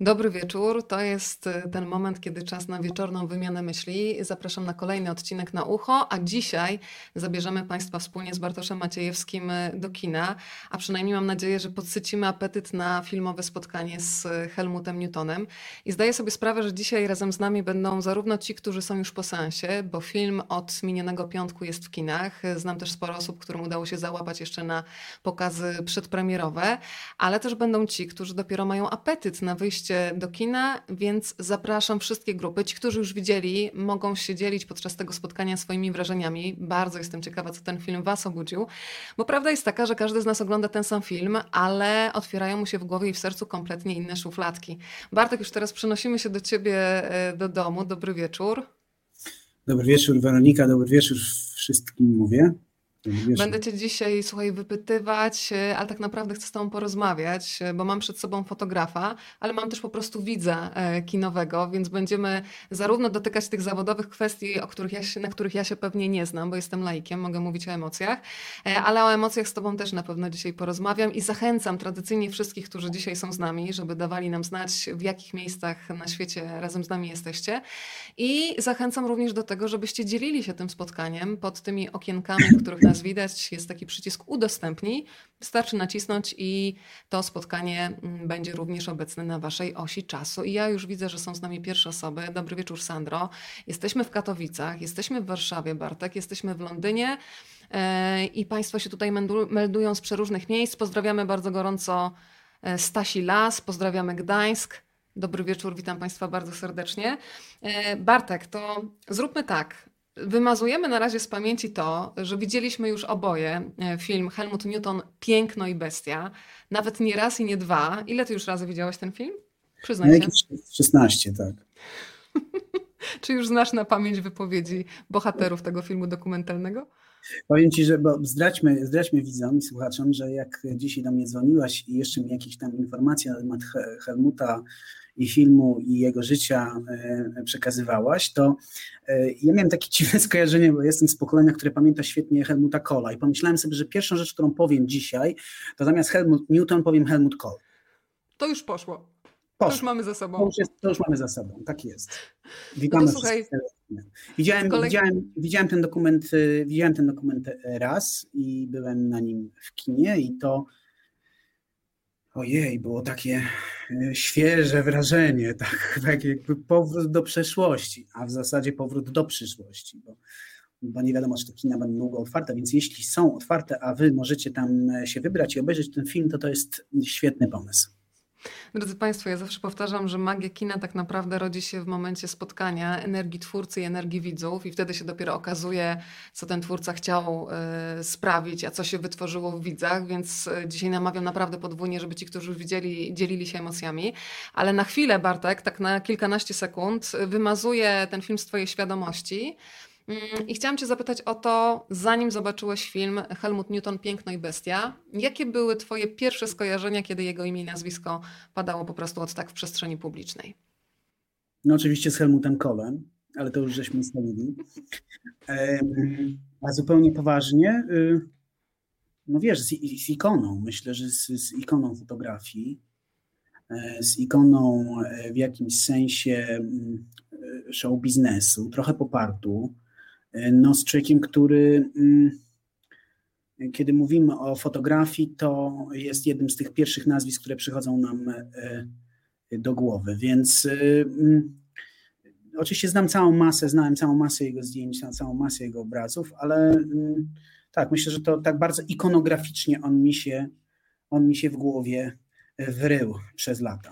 Dobry wieczór. To jest y, ten moment, kiedy czas na wieczorną wymianę myśli. Zapraszam na kolejny odcinek na ucho, a dzisiaj zabierzemy Państwa wspólnie z Bartoszem Maciejewskim y, do kina, a przynajmniej mam nadzieję, że podsycimy apetyt na filmowe spotkanie z y, Helmutem Newtonem. I zdaję sobie sprawę, że dzisiaj razem z nami będą zarówno ci, którzy są już po seansie, bo film od minionego piątku jest w kinach. Znam też sporo osób, którym udało się załapać jeszcze na pokazy przedpremierowe, ale też będą ci, którzy dopiero mają apetyt na wyjście do kina, więc zapraszam wszystkie grupy. Ci, którzy już widzieli, mogą się dzielić podczas tego spotkania swoimi wrażeniami. Bardzo jestem ciekawa, co ten film Was obudził, bo prawda jest taka, że każdy z nas ogląda ten sam film, ale otwierają mu się w głowie i w sercu kompletnie inne szufladki. Bartek, już teraz przenosimy się do Ciebie e, do domu. Dobry wieczór. Dobry wieczór, Weronika. Dobry wieczór wszystkim mówię. Będę cię dzisiaj, słuchaj, wypytywać, e, ale tak naprawdę chcę z tobą porozmawiać, e, bo mam przed sobą fotografa, ale mam też po prostu widza e, kinowego, więc będziemy zarówno dotykać tych zawodowych kwestii, o których ja się, na których ja się pewnie nie znam, bo jestem laikiem, mogę mówić o emocjach, ale o emocjach z tobą też na pewno dzisiaj porozmawiam i zachęcam tradycyjnie wszystkich, którzy dzisiaj są z nami, żeby dawali nam znać, w jakich miejscach na świecie razem z nami jesteście. I zachęcam również do tego, żebyście dzielili się tym spotkaniem pod tymi okienkami, których nas widać, jest taki przycisk udostępnij. Wystarczy nacisnąć i to spotkanie mm, będzie również obecne na Waszej osi czasu. I ja już widzę, że są z nami pierwsze osoby. Dobry wieczór, Sandro. Jesteśmy w Katowicach, jesteśmy w Warszawie, Bartek, jesteśmy w Londynie e, i Państwo się tutaj meldują z przeróżnych miejsc. Pozdrawiamy bardzo gorąco e, Stasi Las, pozdrawiamy Gdańsk. Dobry wieczór, witam Państwa bardzo serdecznie. E, Bartek, to zróbmy tak. Wymazujemy na razie z pamięci to, że widzieliśmy już oboje e, film Helmut Newton Piękno i Bestia. Nawet nie raz i nie dwa. Ile ty już razy widziałeś ten film? Przyznaj się. 16, tak. Czy już znasz na pamięć wypowiedzi bohaterów tego filmu dokumentalnego? Powiem Ci, że bo zdradźmy, zdradźmy widzom i słuchaczom, że jak dzisiaj do mnie dzwoniłaś i jeszcze mi jakieś tam informacje na temat Helmuta i filmu i jego życia e, przekazywałaś, to e, ja miałem takie dziwne skojarzenie, bo jestem z pokolenia, które pamięta świetnie Helmuta Kohla i pomyślałem sobie, że pierwszą rzecz, którą powiem dzisiaj, to zamiast Helmut Newton powiem Helmut Kohl. To już poszło. Poszło. To już mamy za sobą. To już, jest, to już mamy za sobą, tak jest. Witamy no słuchaj, widziałem, widziałem, widziałem, ten dokument, e, widziałem ten dokument raz i byłem na nim w kinie i to ojej, było takie e, świeże wrażenie, tak, tak jakby powrót do przeszłości, a w zasadzie powrót do przyszłości, bo, bo nie wiadomo, czy te kina będą długo otwarte, więc jeśli są otwarte, a wy możecie tam e, się wybrać i obejrzeć ten film, to to jest świetny pomysł. Drodzy Państwo, ja zawsze powtarzam, że magia kina tak naprawdę rodzi się w momencie spotkania energii twórcy i energii widzów, i wtedy się dopiero okazuje, co ten twórca chciał y, sprawić, a co się wytworzyło w widzach. Więc y, dzisiaj namawiam naprawdę podwójnie, żeby ci, którzy już widzieli, dzielili się emocjami. Ale na chwilę, Bartek, tak na kilkanaście sekund, wymazuję ten film z Twojej świadomości. Mm, I chciałam Cię zapytać o to, zanim zobaczyłeś film Helmut Newton Piękno i Bestia, jakie były Twoje pierwsze skojarzenia, kiedy jego imię i nazwisko padało po prostu od tak w przestrzeni publicznej? No oczywiście z Helmutem Kohlem, ale to już żeśmy ustalili. A zupełnie poważnie, y, no wiesz, z, z ikoną, myślę, że z, z ikoną fotografii, e, z ikoną e, w jakimś sensie mm, e, show biznesu, trochę popartu, no, z człowiekiem, który mm, kiedy mówimy o fotografii, to jest jednym z tych pierwszych nazwisk, które przychodzą nam e, do głowy. Więc e, mm, oczywiście znam całą masę, znałem całą masę jego zdjęć, całą masę jego obrazów, ale mm, tak, myślę, że to tak bardzo ikonograficznie on mi się, on mi się w głowie wrył przez lata.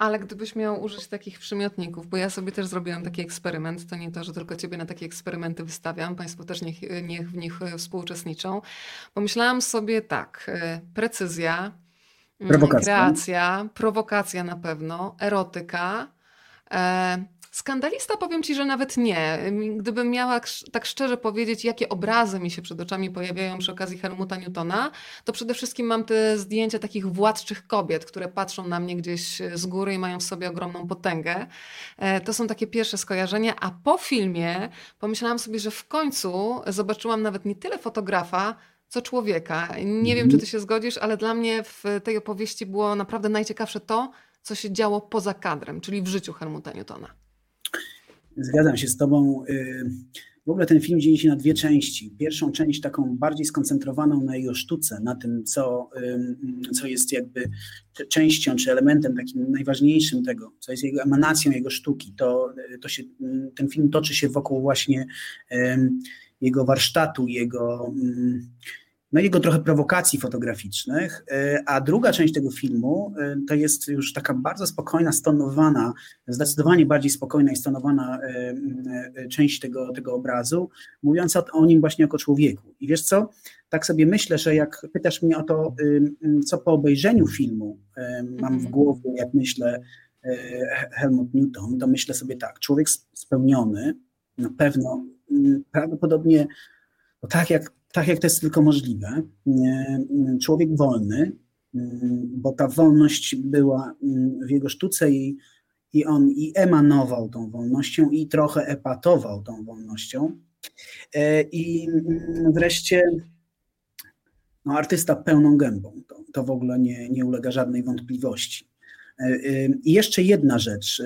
Ale gdybyś miał użyć takich przymiotników, bo ja sobie też zrobiłam taki eksperyment, to nie to, że tylko ciebie na takie eksperymenty wystawiam, państwo też niech, niech w nich współuczestniczą. Pomyślałam sobie tak, e, precyzja, mm, prowokacja. kreacja, prowokacja na pewno, erotyka, e, Skandalista powiem Ci, że nawet nie. Gdybym miała tak szczerze powiedzieć, jakie obrazy mi się przed oczami pojawiają przy okazji Helmuta Newtona, to przede wszystkim mam te zdjęcia takich władczych kobiet, które patrzą na mnie gdzieś z góry i mają w sobie ogromną potęgę. E, to są takie pierwsze skojarzenia, a po filmie pomyślałam sobie, że w końcu zobaczyłam nawet nie tyle fotografa, co człowieka. Nie wiem, czy ty się zgodzisz, ale dla mnie w tej opowieści było naprawdę najciekawsze to, co się działo poza kadrem, czyli w życiu Helmuta Newtona. Zgadzam się z Tobą. Y, w ogóle ten film dzieje się na dwie części. Pierwszą część taką bardziej skoncentrowaną na jego sztuce, na tym, co, co jest jakby częścią czy elementem takim najważniejszym tego, co jest jego emanacją jego sztuki. To, to się, ten film toczy się wokół właśnie jego warsztatu, jego no jego trochę prowokacji fotograficznych, e, a druga część tego filmu e, to jest już taka bardzo spokojna, stonowana, zdecydowanie bardziej spokojna i stonowana e, część tego, tego obrazu, mówiąca o nim właśnie jako człowieku. I wiesz co, tak sobie myślę, że jak pytasz mnie o to, co po obejrzeniu filmu mam w mhm. głowie, jak myślę Helmut Newton, to myślę sobie tak, człowiek spełniony, na pewno prawdopodobnie tak jak tak jak to jest tylko możliwe. Człowiek wolny, bo ta wolność była w jego sztuce i, i on i emanował tą wolnością i trochę epatował tą wolnością. E, I wreszcie no, artysta pełną gębą, to, to w ogóle nie, nie ulega żadnej wątpliwości. E, e, I jeszcze jedna rzecz.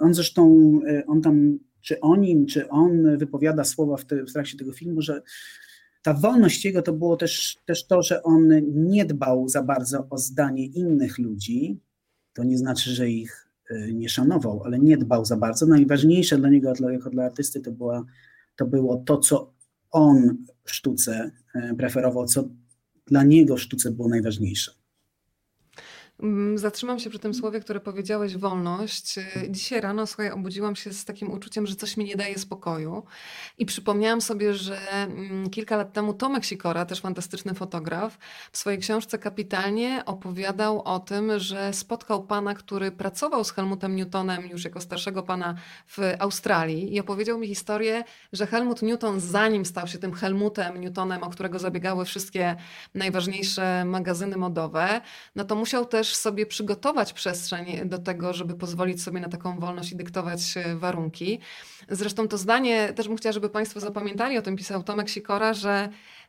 On zresztą, on tam, czy o nim, czy on wypowiada słowa w, te, w trakcie tego filmu, że ta wolność jego to było też, też to, że on nie dbał za bardzo o zdanie innych ludzi. To nie znaczy, że ich e, nie szanował, ale nie dbał za bardzo. Najważniejsze dla niego, jako dla artysty, to, była, to było to, co on w sztuce e, preferował, co dla niego w sztuce było najważniejsze. Mm, zatrzymam się przy tym słowie, które powiedziałeś, wolność. Y, dzisiaj rano, słuchaj, obudziłam się z takim uczuciem, że coś mi nie daje spokoju. I przypomniałam sobie, że mm, kilka lat temu Tomek Sikora, też fantastyczny fotograf, w swojej książce kapitalnie opowiadał o tym, że spotkał pana, który pracował z Helmutem Newtonem już jako starszego pana w Australii i opowiedział mi historię, że Helmut Newton, zanim stał się tym Helmutem Newtonem, o którego zabiegały wszystkie najważniejsze magazyny modowe, no to musiał też też sobie przygotować przestrzeń do tego, żeby pozwolić sobie na taką wolność i dyktować e, warunki. Zresztą to zdanie też bym chciała, żeby Państwo zapamiętali, o tym pisał Tomek Sikora, że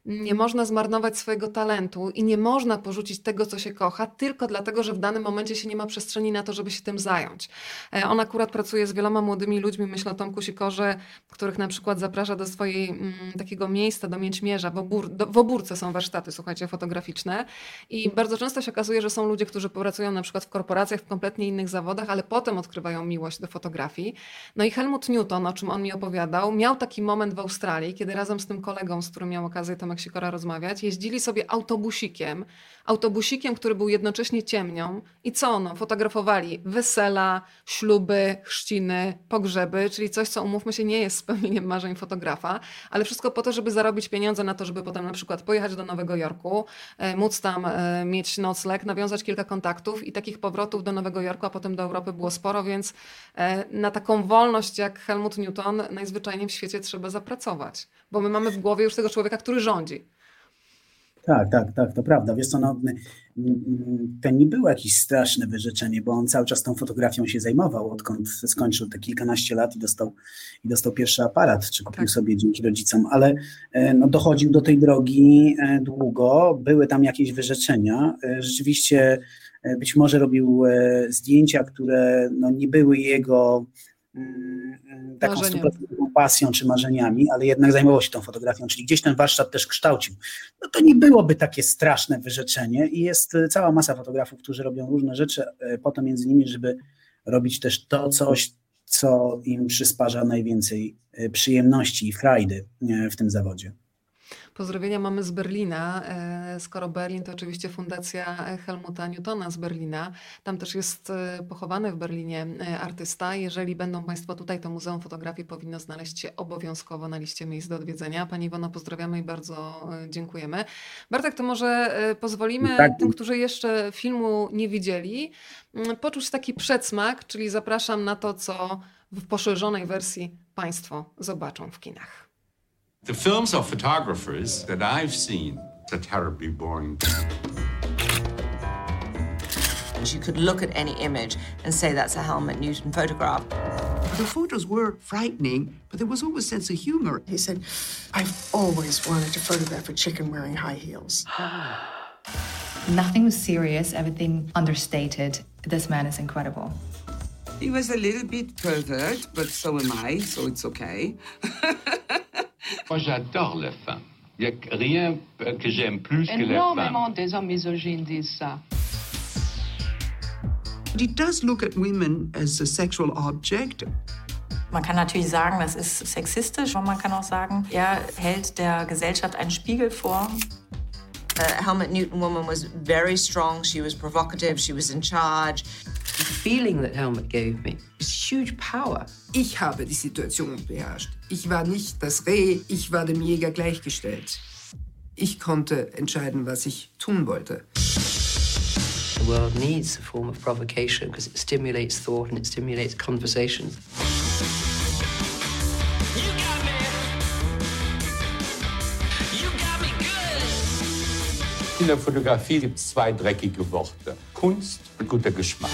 nie można zmarnować swojego talentu i nie można porzucić tego, co się kocha, tylko dlatego, że w danym momencie się nie ma przestrzeni na to, żeby się tym zająć. E, on akurat pracuje z wieloma młodymi ludźmi, myślę o Tomku Sikorze, których na przykład zaprasza do swojej mm, takiego miejsca, do Mięćmierza, w, Obór, do, w Obórce są warsztaty, słuchajcie, fotograficzne i bardzo często się okazuje, że są ludzie, którzy pracują na przykład w korporacjach, w kompletnie innych zawodach, ale potem odkrywają miłość do fotografii. No i Helmut Newton, o czym on mi opowiadał, miał taki moment w Australii, kiedy razem z tym kolegą, z którym miał okazję tam Tomek Sikora rozmawiać, jeździli sobie autobusikiem, autobusikiem, który był jednocześnie ciemnią. I co no, fotografowali wesela, śluby, chrzciny, pogrzeby, czyli coś, co umówmy się, nie jest spełnieniem marzeń fotografa, ale wszystko po to, żeby zarobić pieniądze na to, żeby potem na przykład pojechać do Nowego Jorku, e, móc tam e, mieć nocleg, nawiązać kilka kontaktów i takich powrotów do Nowego Jorku, a potem do Europy było sporo, więc e, na taką wolność jak Helmut Newton najzwyczajniej w świecie trzeba zapracować, bo my mamy w głowie już tego człowieka, który rządzi. Tak, tak, tak, to prawda. Wiesz co, no, to nie było jakieś straszne wyrzeczenie, bo on cały czas tą fotografią się zajmował, odkąd skończył te kilkanaście lat i dostał, i dostał pierwszy aparat, czy kupił tak. sobie dzięki rodzicom, ale e, no, dochodził do tej drogi e, długo, były tam jakieś wyrzeczenia. E, rzeczywiście być może robił zdjęcia, które no, nie były jego taką stuprocentową pasją czy marzeniami, ale jednak zajmował się tą fotografią, czyli gdzieś ten warsztat też kształcił. No to nie byłoby takie straszne wyrzeczenie i jest e, cała masa fotografów, którzy robią różne rzeczy e, po to między innymi, żeby robić też to coś, co im przysparza najwięcej e, przyjemności i frajdy w tym zawodzie. Pozdrowienia mamy z Berlina. E, skoro Berlin, to oczywiście Fundacja Helmuta Newtona z Berlina. Tam też jest e, pochowany w Berlinie e, artysta. Jeżeli będą Państwo tutaj, to Muzeum Fotografii powinno znaleźć się obowiązkowo na liście miejsc do odwiedzenia. Pani Iwono, pozdrawiamy i bardzo dziękujemy. Bartek, to może pozwolimy tak. tym, którzy jeszcze filmu nie widzieli, poczuć taki przedsmak, czyli zapraszam na to, co w poszerzonej wersji Państwo zobaczą w kinach. The films of photographers that I've seen are terribly boring. You could look at any image and say that's a Helmut Newton photograph. The photos were frightening, but there was always a sense of humor. He said, I've always wanted to photograph a chicken wearing high heels. Nothing was serious, everything understated. This man is incredible. He was a little bit pervert, but so am I, so it's okay. Moi, j'adore les femmes. Il n'y a rien que j'aime plus que les Énormément femmes. des hommes misogynes disent ça. But he does look at women as a sexual object. Man kann natürlich sagen, das ist sexistisch, aber man kann auch sagen, er hält der Gesellschaft einen Spiegel vor. The Helmut Newton woman was very strong. She was provocative. She was in charge. The feeling that Helmut gave me was huge power. Ich habe die Situation beherrscht. Ich war nicht das Reh, ich war dem Jäger gleichgestellt. Ich konnte entscheiden, was ich tun wollte. The world needs a form of provocation because it stimulates thought and it stimulates conversation. In der Fotografie gibt es zwei dreckige Worte. Kunst und guter Geschmack.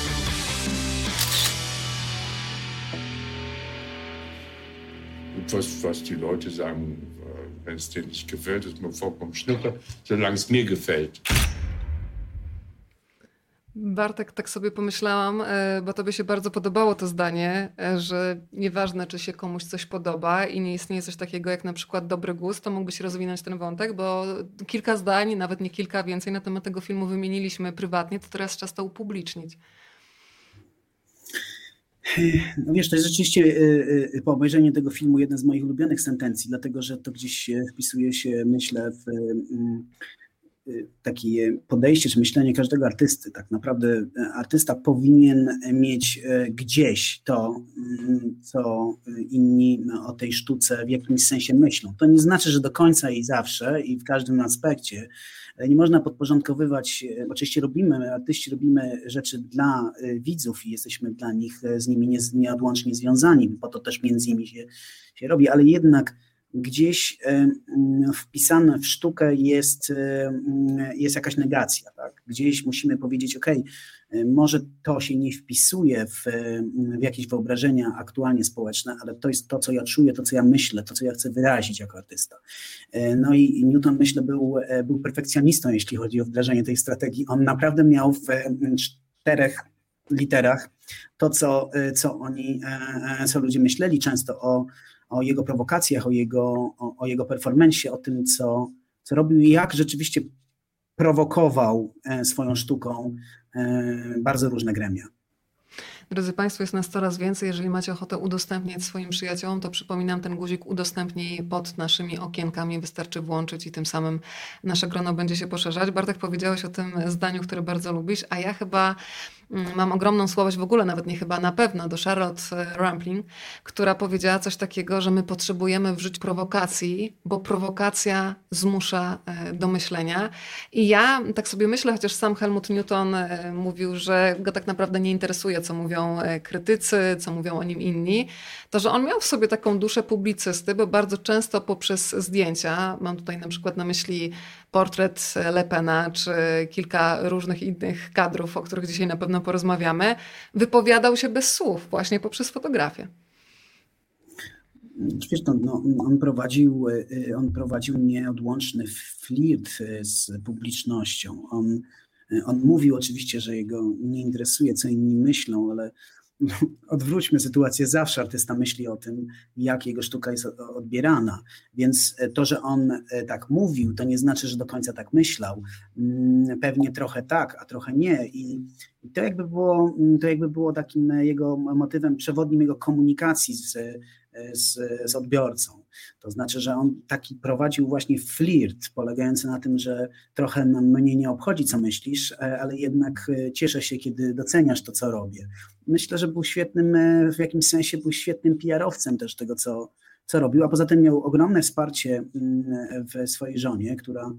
was, was die Leute sagen, äh, wenn es denen nicht gefällt, ist mir vollkommen schnuppe, solange es mir gefällt. Bartek, tak sobie pomyślałam, e, bo tobie się bardzo podobało to zdanie, e, że nieważne, czy się komuś coś podoba i nie istnieje coś takiego jak na przykład dobry gust, to mógłbyś rozwinąć ten wątek, bo kilka zdań, nawet nie kilka, więcej na temat tego filmu wymieniliśmy prywatnie, to teraz czas to upublicznić. No wiesz, to jest rzeczywiście y, po obejrzeniu tego filmu jedna z moich ulubionych sentencji, dlatego że to gdzieś e, wpisuje się, myślę, w takie podejście czy myślenie każdego artysty. Tak naprawdę e, artysta powinien mieć e, gdzieś to, mm, co inni o tej sztuce w jakimś sensie myślą. To nie znaczy, że do końca i zawsze i w każdym aspekcie. Nie można podporządkowywać, oczywiście robimy, artyści robimy rzeczy dla widzów i jesteśmy dla nich z nimi nie, nieodłącznie związani, po to też między innymi się, się robi, ale jednak gdzieś wpisane w sztukę jest, jest jakaś negacja. Tak? Gdzieś musimy powiedzieć, ok, może to się nie wpisuje w, w jakieś wyobrażenia aktualnie społeczne, ale to jest to, co ja czuję, to, co ja myślę, to, co ja chcę wyrazić jako artysta. No i Newton, myślę, był, był perfekcjonistą, jeśli chodzi o wdrażanie tej strategii. On naprawdę miał w czterech literach to, co, co oni, co ludzie myśleli często o, o jego prowokacjach, o jego, o, o jego performensie, o tym, co, co robił i jak rzeczywiście prowokował swoją sztuką bardzo różne gremia. Drodzy Państwo, jest nas coraz więcej. Jeżeli macie ochotę udostępniać swoim przyjaciołom, to przypominam ten guzik udostępnij pod naszymi okienkami. Wystarczy włączyć i tym samym nasze grono będzie się poszerzać. Bartek, powiedziałeś o tym zdaniu, które bardzo lubisz, a ja chyba mam ogromną słabość w ogóle, nawet nie chyba, na pewno, do Charlotte Rampling, która powiedziała coś takiego, że my potrzebujemy w życiu prowokacji, bo prowokacja zmusza do myślenia. I ja tak sobie myślę, chociaż sam Helmut Newton mówił, że go tak naprawdę nie interesuje, co mówią krytycy, co mówią o nim inni, to że on miał w sobie taką duszę publicysty, bo bardzo często poprzez zdjęcia, mam tutaj na przykład na myśli portret Le Pena, czy kilka różnych innych kadrów, o których dzisiaj na pewno porozmawiamy, wypowiadał się bez słów, właśnie poprzez fotografię. Wiesz, no, no, on, prowadził, on prowadził nieodłączny flirt z publicznością. On, on mówił oczywiście, że jego nie interesuje, co inni myślą, ale odwróćmy sytuację, zawsze artysta myśli o tym, jak jego sztuka jest odbierana. Więc to, że on tak mówił, to nie znaczy, że do końca tak myślał. Pewnie trochę tak, a trochę nie. I to jakby było, to jakby było takim jego motywem przewodnim jego komunikacji z, z, z odbiorcą. To znaczy, że on taki prowadził właśnie flirt, polegający na tym, że trochę mnie nie obchodzi, co myślisz, ale jednak cieszę się, kiedy doceniasz to, co robię. Myślę, że był świetnym, w jakimś sensie był świetnym PR-owcem też tego, co, co robił, a poza tym miał ogromne wsparcie w swojej żonie, która,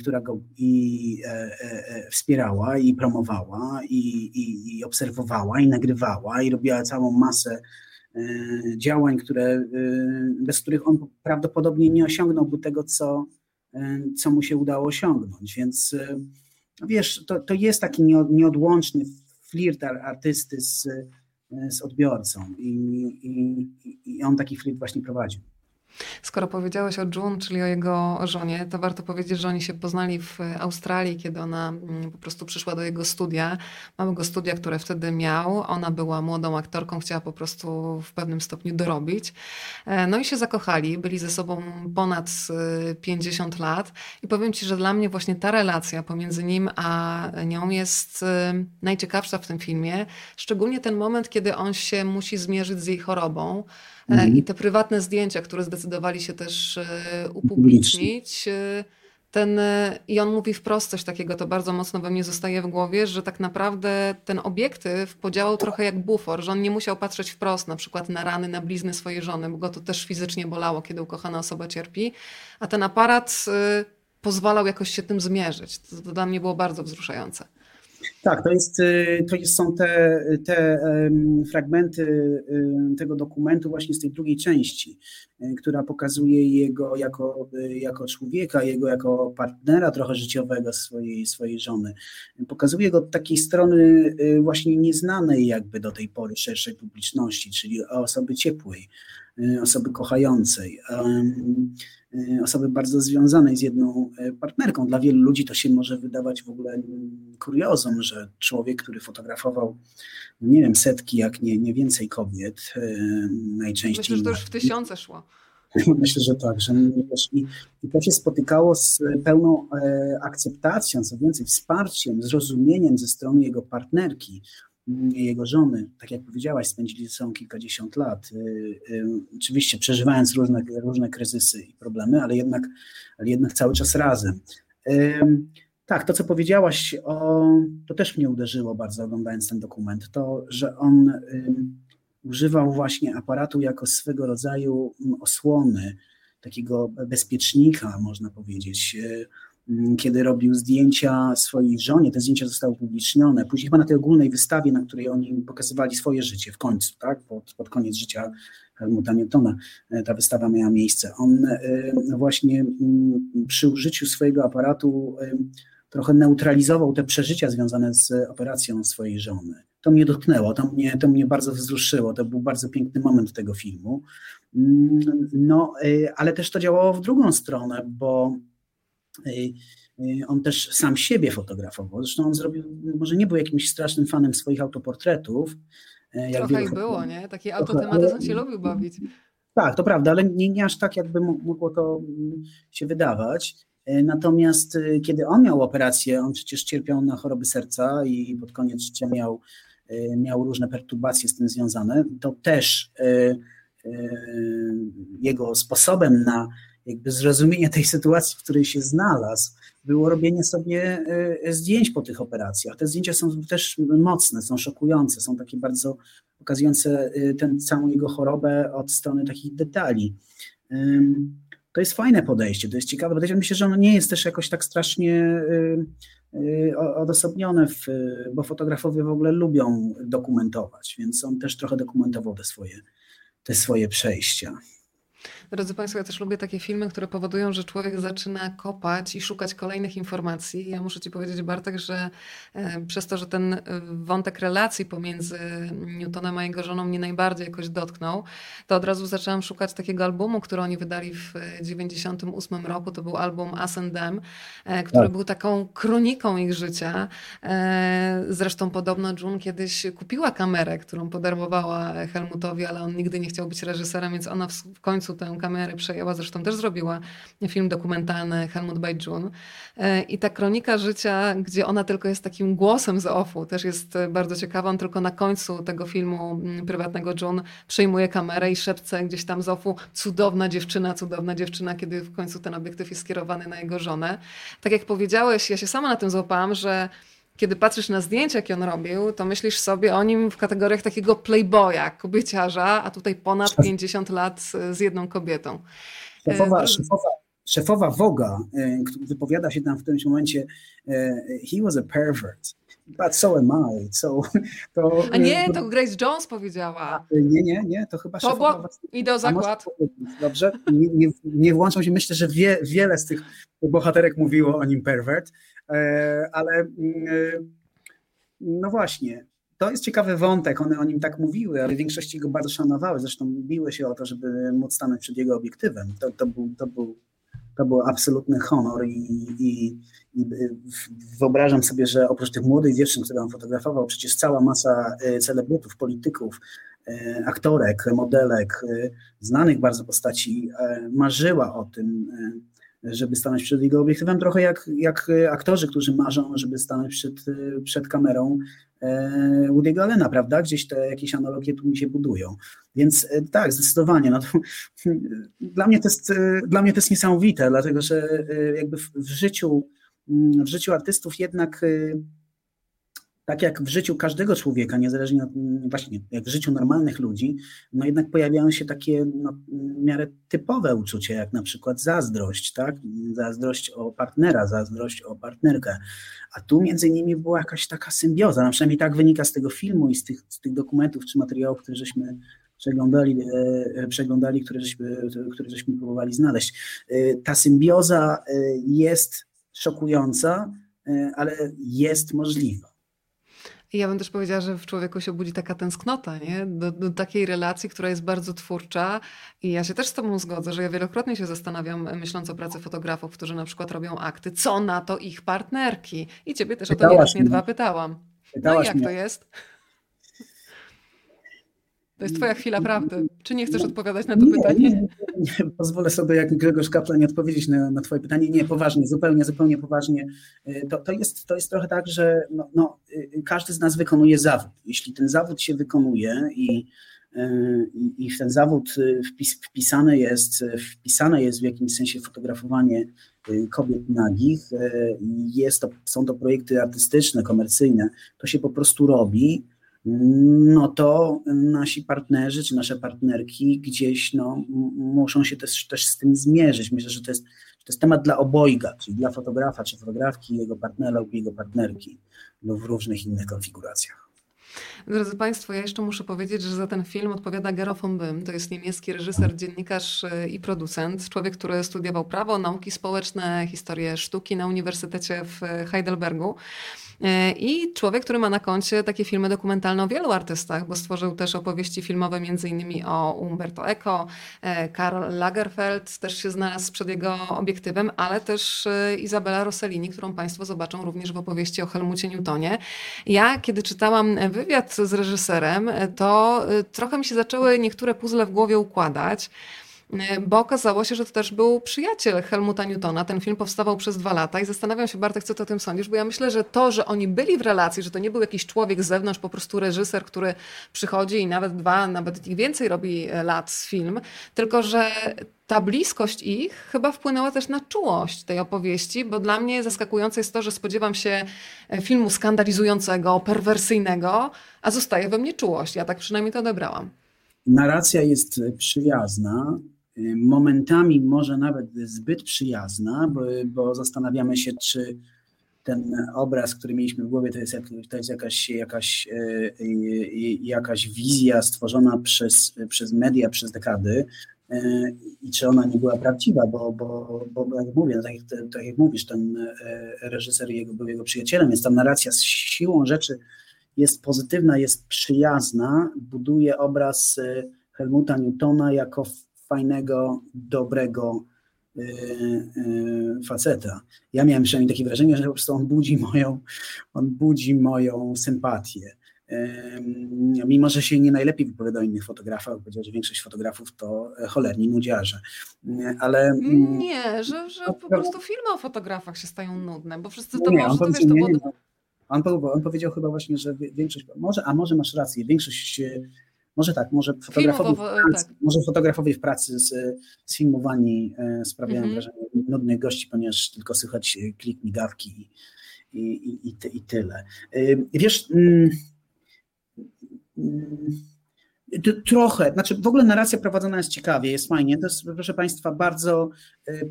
która go i e, e, wspierała, i promowała, i, i, i obserwowała, i nagrywała, i robiła całą masę działań, które, bez których on prawdopodobnie nie osiągnąłby tego, co, co mu się udało osiągnąć. Więc wiesz, to, to jest taki nieodłączny flirt artysty z, z odbiorcą i, i, i on taki flirt właśnie prowadził. Skoro powiedziałeś o June, czyli o jego żonie, to warto powiedzieć, że oni się poznali w Australii, kiedy ona mm, po prostu przyszła do jego studia, małego studia, które wtedy miał. Ona była młodą aktorką, chciała po prostu w pewnym stopniu dorobić. E, no i się zakochali, byli ze sobą ponad 50 e, lat i powiem Ci, że dla mnie właśnie ta relacja pomiędzy nim a nią jest e, najciekawsza w tym filmie, szczególnie ten moment, kiedy on się musi zmierzyć z jej chorobą. E, mhm. I te prywatne zdjęcia, które zdecydowali się też e, upublicznić, e, ten, i on mówi wprost coś takiego, to bardzo mocno we mnie zostaje w głowie, że tak naprawdę ten obiektyw podziałał trochę jak bufor, że on nie musiał patrzeć wprost na przykład na rany, na blizny swojej żony, bo go to też fizycznie bolało, kiedy ukochana osoba cierpi, a ten aparat pozwalał jakoś się tym zmierzyć. To, to dla mnie było bardzo wzruszające. Tak, to, jest, y, to jest, są te, te fragmenty y, tego dokumentu właśnie z tej drugiej części, y, która pokazuje jego jako, jako człowieka, jego jako partnera trochę życiowego swojej, swojej żony. Pokazuje go od takiej strony właśnie nieznanej jakby do tej pory szerszej publiczności, czyli osoby ciepłej, osoby kochającej. Y, osoby bardzo związanej z jedną y, partnerką. Dla wielu ludzi to się może wydawać w ogóle mm, kuriozum, że człowiek, który fotografował, no nie wiem, setki, jak nie, nie więcej kobiet, y, najczęściej. Myślę, że to już w tysiące szło. Myślę, że tak, że i, i to się spotykało z pełną e, akceptacją, co więcej, wsparciem, zrozumieniem ze strony jego partnerki, jego żony, tak jak powiedziałaś, spędzili ze sobą kilkadziesiąt lat. Y, y, oczywiście przeżywając różne, różne kryzysy i problemy, ale jednak, ale jednak cały czas razem. Tak, to co powiedziałaś, o, to też mnie uderzyło bardzo oglądając ten dokument, to, że on używał właśnie aparatu jako swego rodzaju osłony, takiego bezpiecznika, można powiedzieć. Mm, kiedy robił zdjęcia swojej żonie, te zdjęcia zostały upublicznione. Później chyba na tej ogólnej wystawie, na której oni pokazywali swoje życie w końcu, tak? pod, pod koniec życia Helmuta Newtona e, ta wystawa miała miejsce. On e, właśnie mm, przy użyciu swojego aparatu e, trochę neutralizował te przeżycia związane z operacją swojej żony. To mnie dotknęło, to mnie, to mnie bardzo wzruszyło, to był bardzo piękny moment tego filmu. Mm, no, ale też to działało w drugą stronę, bo on też sam siebie fotografował. Zresztą on zrobił, może nie był jakimś strasznym fanem swoich autoportretów. Y, jak Trochę i było, nie? Takie autotematy on się lubił bawić. Tak, to prawda, ale nie, nie aż tak, jakby mogło to mm, się wydawać. Natomiast kiedy on miał operację, on przecież cierpiał na choroby serca i pod koniec życia miał, miał różne perturbacje z tym związane, to też jego sposobem na jakby zrozumienie tej sytuacji, w której się znalazł, było robienie sobie e, zdjęć po tych operacjach. Te zdjęcia są też mocne, są szokujące, są takie bardzo pokazujące e, tę całą jego chorobę od strony takich detali. To jest fajne podejście, to jest ciekawe podejście. Myślę, że ono nie jest też jakoś tak strasznie e, odosobnione, w, bo fotografowie w ogóle lubią dokumentować, więc on też trochę dokumentował te swoje, te swoje przejścia. Drodzy Państwo, ja też lubię takie filmy, które powodują, że człowiek zaczyna kopać i szukać kolejnych informacji. Ja muszę Ci powiedzieć, Bartek, że e, przez to, że ten e, wątek relacji pomiędzy Newtonem a jego żoną mnie najbardziej jakoś dotknął, to od razu zaczęłam szukać takiego albumu, który oni wydali w 1998 roku. To był album Us and Them, e, który tak. był taką kroniką ich życia. Zresztą podobno June kiedyś kupiła kamerę, którą podarmowała Helmutowi, ale on nigdy nie chciał być reżyserem, więc ona w końcu tę kamerę przejęła, zresztą też zrobiła film dokumentalny Helmut by June. E, I ta kronika życia, gdzie ona tylko jest takim głosem z offu, też jest bardzo ciekawa. On tylko na końcu tego filmu mm, prywatnego June przejmuje kamerę i szepce gdzieś tam z offu cudowna dziewczyna, cudowna dziewczyna, kiedy w końcu ten obiektyw jest skierowany na jego żonę. Tak jak powiedziałeś, ja się sama na tym złapałam, że kiedy patrzysz na zdjęcia, jakie on robił, to myślisz sobie o nim w kategoriach takiego playboya, kobieciarza, a tutaj ponad 50 lat z jedną kobietą. Szefowa, e, szefowa, szefowa Woga e, wypowiada się tam w którymś momencie he was a pervert. But so am I. So, to, a nie, to Grace Jones powiedziała. Nie, nie, nie, to chyba to szefowa... Idę o zakład. Dobrze, nie, nie, nie włączą się. Myślę, że wie, wiele z tych bohaterek mówiło o nim pervert, ale mm, e, no właśnie, to jest ciekawy wątek, one o nim tak mówiły, ale w większości go bardzo szanowały, zresztą biły się o to, żeby móc stanąć przed jego obiektywem. To, to, był, to, był, to był absolutny honor i, i, i wyobrażam sobie, że oprócz tych młodych dziewczyn, które on fotografował, przecież cała masa y, celebrytów, polityków, aktorek, modelek, znanych bardzo postaci marzyła o tym, żeby stanąć przed jego obiektywem, trochę jak, jak aktorzy, którzy marzą, żeby stanąć przed, przed kamerą e, Woody'ego Allena, prawda? Gdzieś te jakieś analogie tu mi się budują. Więc e, tak, zdecydowanie. No to, dla, mnie to jest, e, dla mnie to jest niesamowite, dlatego że jakby w, w życiu, w życiu artystów jednak tak jak w życiu każdego człowieka, niezależnie od, właśnie jak w życiu normalnych ludzi, no jednak pojawiają się takie no, w miarę typowe uczucia, jak na przykład zazdrość, tak? Zazdrość o partnera, zazdrość o partnerkę. A tu między nimi była jakaś taka symbioza, no przynajmniej tak wynika z tego filmu i z tych, z tych dokumentów czy materiałów, które żeśmy przeglądali, e, przeglądali które, żeśmy, które żeśmy próbowali znaleźć. E, ta symbioza e, jest szokująca, ale jest możliwa. I ja bym też powiedziała, że w człowieku się budzi taka tęsknota, nie? Do, do, takiej relacji, która jest bardzo twórcza. I ja się też z Tobą zgodzę, że ja wielokrotnie się zastanawiam, myśląc o pracy fotografów, którzy na przykład robią akty, co na to ich partnerki. I Ciebie też Pytałaś o to nie dwa pytałam. Pytałaś no i jak mnie. to jest? To jest twoja chwila prawdy. Czy nie chcesz odpowiadać na to nie, pytanie? Nie, nie, pozwolę sobie jak Grzegorz Kaplan odpowiedzieć na, na twoje pytanie. Nie, poważnie, zupełnie, zupełnie poważnie. Y, to, to, jest, to jest trochę tak, że no, no, y, każdy z nas wykonuje zawód. Jeśli ten zawód się wykonuje i, y, i, i w ten zawód wpis, wpisane, jest, wpisane jest w jakimś sensie fotografowanie kobiet nagich, jest to, są to projekty artystyczne, komercyjne, to się po prostu robi no to nasi partnerzy czy nasze partnerki gdzieś no, muszą się też, też z tym zmierzyć. Myślę, że to jest, to jest temat dla obojga, czyli dla fotografa czy fotografki, jego partnera lub jego partnerki lub w różnych innych konfiguracjach. Drodzy Państwo, ja jeszcze muszę powiedzieć, że za ten film odpowiada Gero von Bym. To jest niemiecki reżyser, dziennikarz e, i producent. Człowiek, który studiował prawo, nauki społeczne, historię sztuki na Uniwersytecie w Heidelbergu. E, I człowiek, który ma na koncie takie filmy dokumentalne o wielu artystach, bo stworzył też opowieści filmowe innymi o Umberto Eco, Karl Lagerfeld też się znalazł przed jego obiektywem, ale też Izabela Rossellini, którą Państwo zobaczą również w opowieści o Helmucie Newtonie. Ja, kiedy czytałam wywiad z reżyserem, to trochę mi się zaczęły niektóre puzzle w głowie układać. E, bo okazało się, że to też był przyjaciel Helmuta Newtona. Ten film powstawał przez dwa lata i zastanawiam się, Bartek, co ty o tym sądzisz, bo ja myślę, że to, że oni byli w relacji, że to nie był jakiś człowiek z zewnątrz, po prostu reżyser, który przychodzi i nawet dwa, nawet ich więcej robi e, lat z film, tylko że ta bliskość ich chyba wpłynęła też na czułość tej opowieści, bo dla mnie zaskakujące jest to, że spodziewam się e, filmu skandalizującego, perwersyjnego, a zostaje we mnie czułość. Ja tak przynajmniej to odebrałam. Narracja jest przyjazna, momentami może nawet zbyt przyjazna, bo, bo zastanawiamy się, czy ten obraz, który mieliśmy w głowie, to jest, to jest jakaś, jakaś, e, e, jakaś wizja stworzona przez, przez media przez dekady i czy ona nie była prawdziwa, bo, bo, bo jak mówię, no tak, tak jak mówisz, ten reżyser jego, był jego przyjacielem, więc ta narracja z siłą rzeczy jest pozytywna, jest przyjazna, buduje obraz Helmuta Newtona jako fajnego, dobrego y, y, faceta. Ja miałem przynajmniej takie wrażenie, że po prostu on budzi moją, on budzi moją sympatię. Mimo, że się nie najlepiej wypowiada o innych fotografach, powiedział, że większość fotografów to e, cholerni nudziarze. Ale... Mm, nie, że, że po prostu filmy o fotografach się stają nudne, bo wszyscy to nie, może, to wiesz, to było... On, on powiedział chyba właśnie, że większość, może, a może masz rację, większość może tak, może fotografowie, w pracy, tak. może fotografowie w pracy z, sfilmowani e, sprawiają -hmm. wrażenie nudnych gości, ponieważ tylko słychać e, klik migawki i, i, i, i tyle. E, wiesz, mm, mm, Trochę, znaczy w ogóle narracja prowadzona jest ciekawie, jest fajnie. To jest, proszę Państwa, bardzo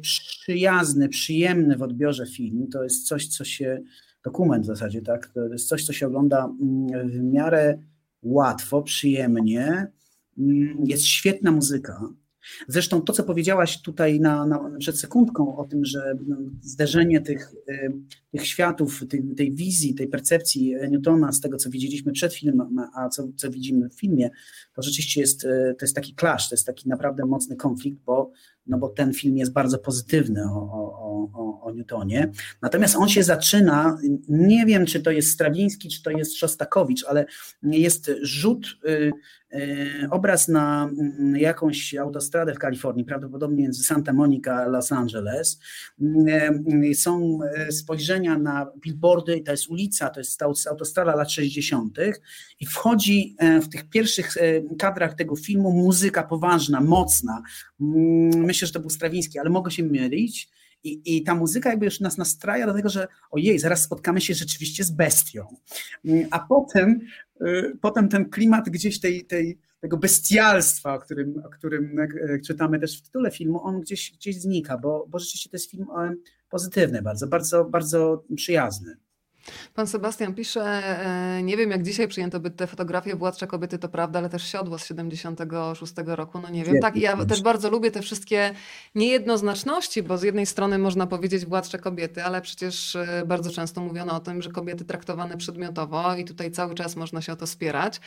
przyjazny, przyjemny w odbiorze film. To jest coś, co się, dokument w zasadzie, tak? To jest coś, co się ogląda mm, w miarę łatwo, przyjemnie. Mm, jest świetna muzyka. Zresztą to, co powiedziałaś tutaj na, na, przed sekundką o tym, że no, zderzenie tych, y, tych światów, tej, tej wizji, tej percepcji Newtona z tego, co widzieliśmy przed filmem, a co, co widzimy w filmie, to rzeczywiście jest, y, to jest taki clash, to jest taki naprawdę mocny konflikt, bo, no bo ten film jest bardzo pozytywny o, o, o, o Newtonie. Natomiast on się zaczyna, nie wiem, czy to jest Strawiński, czy to jest Szostakowicz, ale jest rzut y, E, obraz na mm, jakąś autostradę w Kalifornii, prawdopodobnie między Santa Monica a Los Angeles. E, są e, spojrzenia na billboardy, to jest ulica, to jest autostrada lat 60. i wchodzi w tych pierwszych kadrach tego filmu muzyka poważna, mocna. Mm, myślę, że to był Strawiński, ale mogę się mylić. I, I ta muzyka jakby już nas nastraja do tego, że ojej, zaraz spotkamy się rzeczywiście z bestią. A potem Y, potem ten klimat gdzieś tej, tej, tego bestialstwa, o którym, o którym e, czytamy też w tytule filmu, on gdzieś, gdzieś znika, bo, bo rzeczywiście to jest film e, pozytywny bardzo, bardzo, bardzo przyjazny. Pan Sebastian pisze, e, nie wiem jak dzisiaj przyjęto by te fotografie Władcze Kobiety, to prawda, ale też Siodło z 76 roku, no nie wiem. Tak, ja też bardzo lubię te wszystkie niejednoznaczności, bo z jednej strony można powiedzieć Władcze Kobiety, ale przecież e, bardzo często mówiono o tym, że kobiety traktowane przedmiotowo i tutaj cały czas można się o to spierać.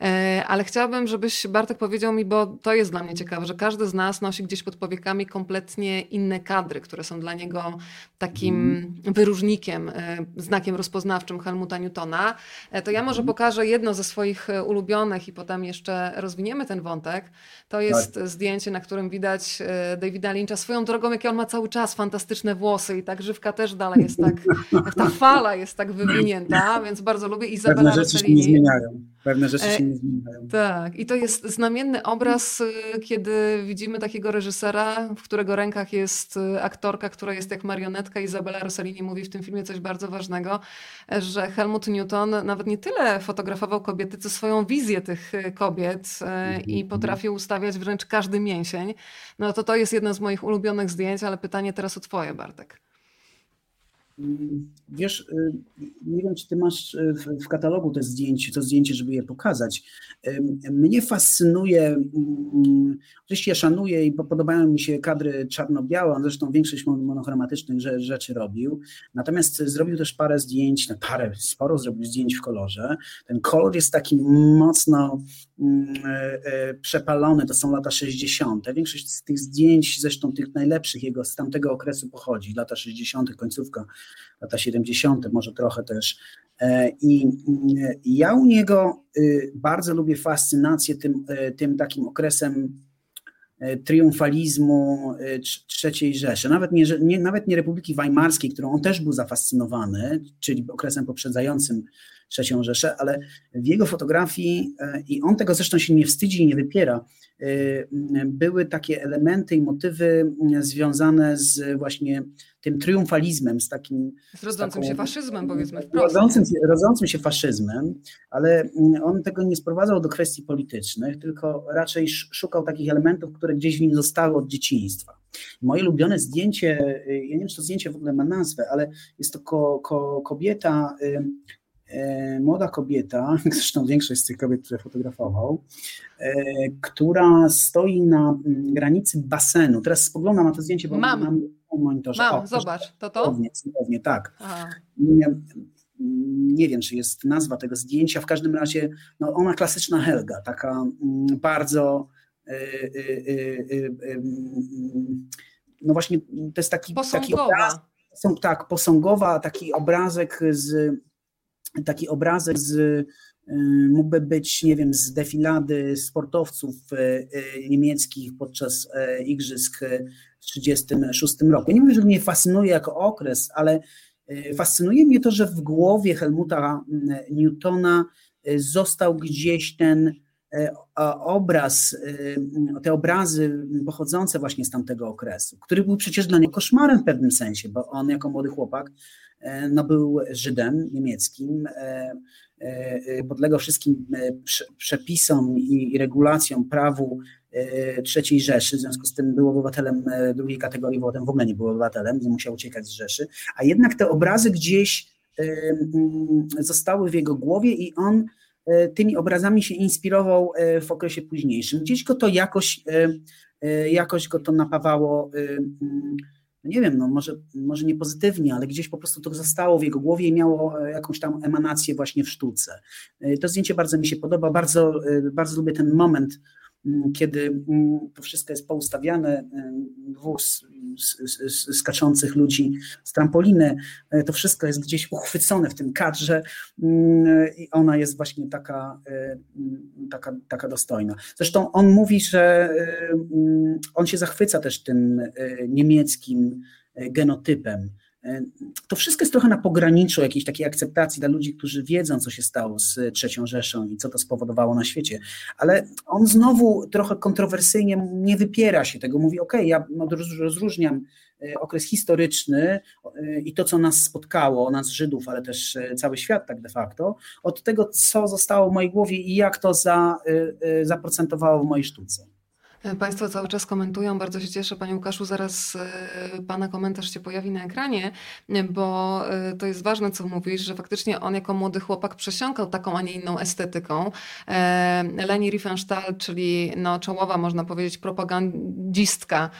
E, ale chciałabym, żebyś Bartek powiedział mi, bo to jest dla mnie ciekawe, że każdy z nas nosi gdzieś pod powiekami kompletnie inne kadry, które są dla niego takim mm. wyróżnikiem, znakiem rozpoznawczym Helmuta Newtona, e, to ja może mhm. pokażę jedno ze swoich e, ulubionych i potem jeszcze rozwiniemy ten wątek. To jest tak. zdjęcie, na którym widać e, Davida Lyncha swoją drogą, jakie on ma cały czas fantastyczne włosy i tak żywka też dalej jest tak, ta fala jest tak wywinięta, więc bardzo lubię Izabela Pewne rzeczy się nie zmieniają. Pewne rzeczy się nie zmieniają. Tak, i to jest znamienny obraz, kiedy widzimy takiego reżysera, w którego rękach jest aktorka, która jest jak marionetka. Izabela Rossellini mówi w tym filmie coś bardzo ważnego, że Helmut Newton nawet nie tyle fotografował kobiety, co swoją wizję tych kobiet mm -hmm. i mhm. potrafił ustawiać wręcz każdy mięsień. No to to jest jedno z moich ulubionych zdjęć, ale pytanie teraz o twoje, Bartek. Wiesz, y, nie wiem, czy ty masz y, w katalogu te zdjęcie, to zdjęcie, żeby je pokazać. Mnie fascynuje, mm, oczywiście ja szanuję i podobają mi się kadry czarno-białe, on zresztą większość monochromatycznych rzeczy robił, natomiast zrobił też parę zdjęć, no parę, sporo zrobił zdjęć w kolorze. Ten kolor jest taki mocno mm, przepalony, to są lata 60. Większość z tych zdjęć, zresztą tych najlepszych jego z tamtego okresu pochodzi, lata 60., końcówka lata 70., może trochę też. E, I ja u niego y, bardzo lubię fascynację tym, e, tym takim okresem e, triumfalizmu III Rzeszy, nawet nie, nie, nawet nie Republiki Weimarskiej, którą on też był zafascynowany, czyli okresem poprzedzającym III Rzeszę, ale w jego fotografii, i on tego zresztą się nie wstydzi i nie wypiera, były takie elementy i motywy związane z właśnie tym triumfalizmem, z takim... Z rodzącym taką, się faszyzmem, powiedzmy wprost. Rodzącym, rodzącym się faszyzmem, ale on tego nie sprowadzał do kwestii politycznych, tylko raczej szukał takich elementów, które gdzieś w nim zostały od dzieciństwa. Moje ulubione zdjęcie, y, ja nie wiem, czy to zdjęcie w ogóle ma nazwę, ale jest to ko, ko, kobieta, y, młoda kobieta, zresztą większość z tych kobiet, które fotografował, która stoi na mm, granicy basenu. Teraz spoglądam na to zdjęcie, bo mam, mam monitorze. Mam, o, zobacz, to to? Cudownie, cudownie tak. Nie, nie, wiem, czy jest nazwa tego zdjęcia, w każdym razie no, ona klasyczna Helga, taka mm, bardzo y, y, y, no właśnie to jest taki, taki obraz, tak, posągowa, taki obrazek z taki obrazek z mógłby być, nie wiem, z defilady sportowców niemieckich podczas igrzysk 1936 roku. Nie mówię, że mnie fascynuje jako okres, ale e, fascynuje mnie to, że w głowie Helmuta Newtona e, został gdzieś ten e, obraz, te obrazy pochodzące właśnie z tamtego okresu, który był przecież dla niego koszmarem w pewnym sensie, bo on jako młody chłopak no, był Żydem niemieckim, podlegał wszystkim przepisom i regulacjom, prawu III Rzeszy, w związku z tym był obywatelem e, drugiej kategorii, bo potem w ogóle nie był obywatelem, nie musiał uciekać z Rzeszy, a jednak te obrazy gdzieś e, mm, zostały w jego głowie i on tymi obrazami się inspirował w okresie późniejszym. Gdzieś go to jakoś, jakoś go to napawało mm, nie wiem, no może, może nie pozytywnie, ale gdzieś po prostu to zostało w jego głowie i miało jakąś tam emanację właśnie w sztuce. To zdjęcie bardzo mi się podoba, bardzo, bardzo lubię ten moment, Mm, kiedy mm, to wszystko jest poustawiane, wóz skaczących ludzi z trampoliny, e, to wszystko jest gdzieś uchwycone w tym kadrze mm, i ona jest właśnie taka, e, taka, taka dostojna. Zresztą on mówi, że e, on się zachwyca też tym niemieckim genotypem, to wszystko jest trochę na pograniczu jakiejś takiej akceptacji dla ludzi, którzy wiedzą, co się stało z trzecią Rzeszą i co to spowodowało na świecie. Ale on znowu trochę kontrowersyjnie nie wypiera się tego. Mówi: OK, ja rozróżniam e, okres historyczny e, i to, co nas spotkało, nas Żydów, ale też e, cały świat, tak de facto, od tego, co zostało w mojej głowie i jak to za, zaprocentowało w mojej sztuce. Państwo cały czas komentują, bardzo się cieszę. Panie Łukaszu, zaraz e, Pana komentarz się pojawi na ekranie, bo e, to jest ważne, co mówisz, że faktycznie on jako młody chłopak przesiąkał taką, a nie inną estetyką. E, Leni Riefenstahl, czyli no, czołowa, można powiedzieć, propagandistka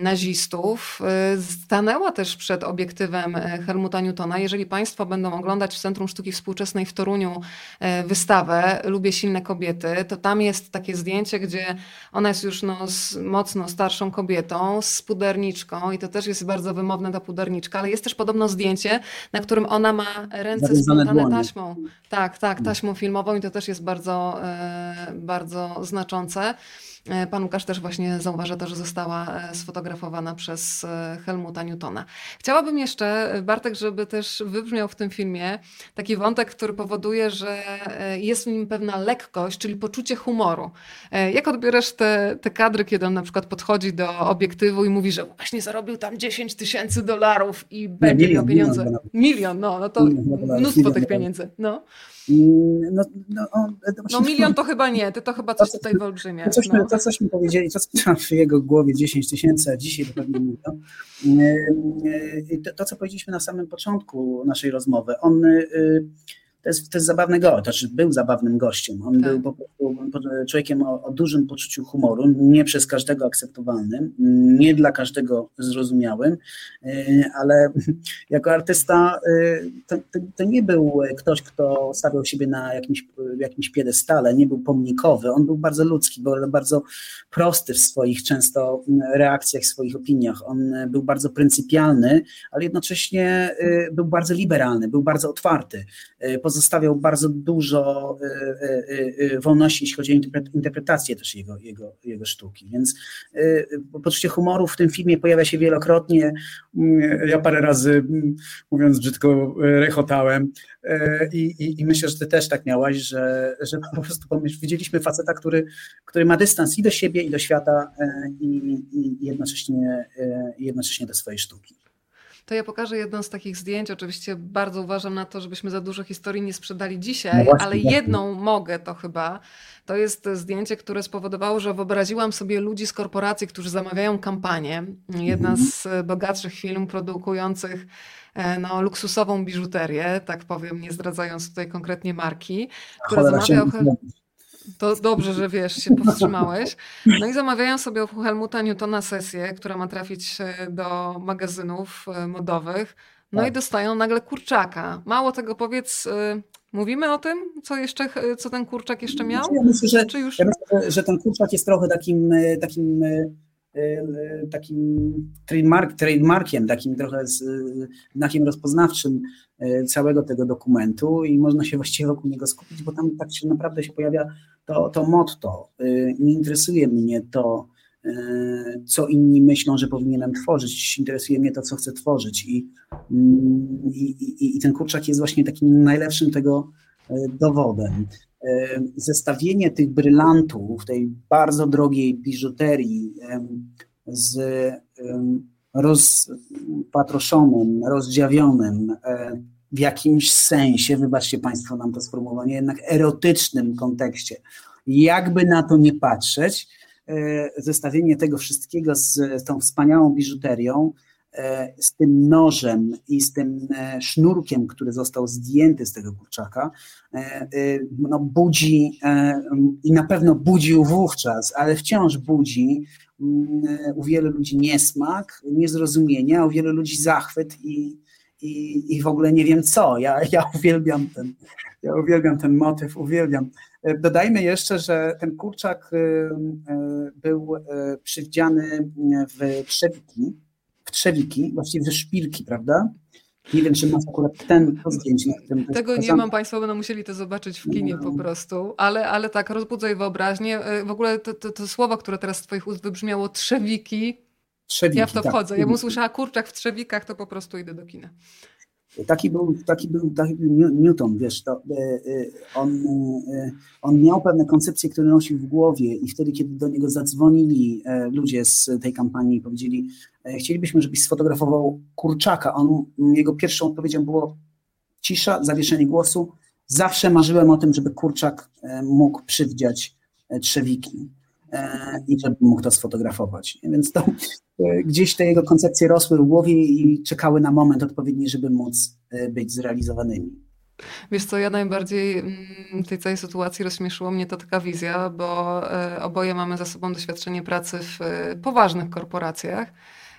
nazistów, stanęła też przed obiektywem Helmuta Newtona. Jeżeli Państwo będą oglądać w Centrum Sztuki Współczesnej w Toruniu wystawę Lubię silne kobiety, to tam jest takie zdjęcie, gdzie ona jest już no, mocno starszą kobietą, z puderniczką i to też jest bardzo wymowne ta puderniczka, ale jest też podobno zdjęcie, na którym ona ma ręce splątane taśmą. Tak, tak, taśmą filmową i to też jest bardzo, e, bardzo znaczące. E, pan Łukasz też właśnie zauważa to, że została e, sfotografowana przez e, Helmuta Newtona. Chciałabym jeszcze, Bartek, żeby też wybrzmiał w tym filmie taki wątek, który powoduje, że jest w nim pewna lekkość, czyli poczucie humoru. Jak odbierasz te, te kadry, kiedy on na przykład podchodzi do obiektywu i mówi, że właśnie zarobił tam 10 tysięcy dolarów i będzie miał pieniądze. Milion, milion, no, no to mnóstwo tych pieniędzy. No. Mm, no, no, no milion to chyba nie, ty to chyba coś tutaj wyolbrzymia. To, coś, no. to coś mi powiedzieli, to co w jego głowie 10 tysięcy, a dzisiaj to pewnie milion. Mm, to, to, co powiedzieliśmy na samym początku naszej rozmowy, on y, to jest, to jest zabawny gość, znaczy był zabawnym gościem. On tak. był po prostu człowiekiem o, o, dużym poczuciu humoru, nie przez każdego akceptowalnym, nie dla każdego zrozumiałym, e, ale jako artysta e, to, to, to nie był ktoś, kto stawiał siebie na jakimś, jakimś piedestale, nie był pomnikowy, on był bardzo ludzki, był bardzo prosty w swoich często reakcjach, w swoich opiniach. On był bardzo pryncypialny, ale jednocześnie e, był bardzo liberalny, był bardzo otwarty pozostawiał bardzo dużo y, y, y, wolności, jeśli chodzi o interpretację też jego, jego, jego sztuki. Więc poczucie humoru w tym filmie pojawia się wielokrotnie. Mm, ja parę razy, mm, mówiąc brzydko, rechotałem i, i, i myślę, że ty też tak miałaś, że, że po prostu widzieliśmy faceta, który, który ma dystans i do siebie, i do świata, i, i jednocześnie, jednocześnie do swojej sztuki. To ja pokażę jedno z takich zdjęć. Oczywiście bardzo uważam na to, żebyśmy za dużo historii nie sprzedali dzisiaj, no ale jedną mogę to chyba. To jest zdjęcie, które spowodowało, że wyobraziłam sobie ludzi z korporacji, którzy zamawiają kampanię. Jedna mhm. z bogatszych firm produkujących e, no, luksusową biżuterię, tak powiem, nie zdradzając tutaj konkretnie marki, która zamawia to dobrze, że wiesz, się powstrzymałeś. No i zamawiają sobie u Helmuta Newtona sesję, która ma trafić e, do magazynów e, modowych. No tak. i dostają nagle kurczaka. Mało tego powiedz, e, mówimy o tym, co jeszcze, co ten kurczak jeszcze miał? Ja myślę, że, Czy już... ja myślę, że ten kurczak jest trochę takim, takim takim trademark, trademarkiem, takim trochę znakiem rozpoznawczym całego tego dokumentu i można się właściwie wokół niego skupić, bo tam tak się naprawdę się pojawia to, to motto. Y, nie interesuje mnie to, y, co inni myślą, że powinienem tworzyć. Interesuje mnie to, co chcę tworzyć. I, mm, i, i, i ten kurczak jest właśnie takim najlepszym tego y, dowodem. Zestawienie tych brylantów, tej bardzo drogiej biżuterii z rozpatroszonym, rozdziawionym, w jakimś sensie, wybaczcie Państwo nam to sformułowanie, jednak erotycznym kontekście. Jakby na to nie patrzeć, e, zestawienie tego wszystkiego z tą wspaniałą biżuterią e, z tym nożem i z tym e, sznurkiem, który został zdjęty z tego kurczaka, no budzi i na pewno budził wówczas, ale wciąż budzi u wielu ludzi niesmak, niezrozumienie, a u wielu ludzi zachwyt i, i, i w ogóle nie wiem co. Ja, ja uwielbiam ten, ja uwielbiam ten motyw, uwielbiam. E, dodajmy jeszcze, że ten kurczak e, e, był przywdziany w trzewiki, w trzewiki, właściwie ze szpilki, prawda? Nie wiem, czy masz akurat ten zdjęcie. Tego nie mam, Państwo będą musieli to zobaczyć w kinie no. po prostu, ale, ale tak, rozbudzaj wyobraźnię. W ogóle to, to, to słowo, które teraz z Twoich ust wybrzmiało, trzewiki, Trzewiki, ja w to tak. wchodzę. Ja bym usłyszała kurczak w trzewikach, to po prostu idę do kina. Taki był, taki był, taki był Newton, wiesz, to, e, e, on, e, on miał pewne koncepcje, które nosił w głowie i wtedy, kiedy do niego zadzwonili ludzie z tej kampanii i powiedzieli, chcielibyśmy, żebyś sfotografował kurczaka, on, jego pierwszą odpowiedzią było cisza, zawieszenie głosu, zawsze marzyłem o tym, żeby kurczak mógł przywdziać trzewiki i żeby mógł to sfotografować. Więc to, E, gdzieś te jego koncepcje rosły w głowie i czekały na moment odpowiedni, żeby móc e, być zrealizowanymi. Wiesz co, ja najbardziej mm, w tej całej sytuacji rozśmieszyło mnie to taka wizja, bo e, oboje mamy za sobą doświadczenie pracy w poważnych korporacjach.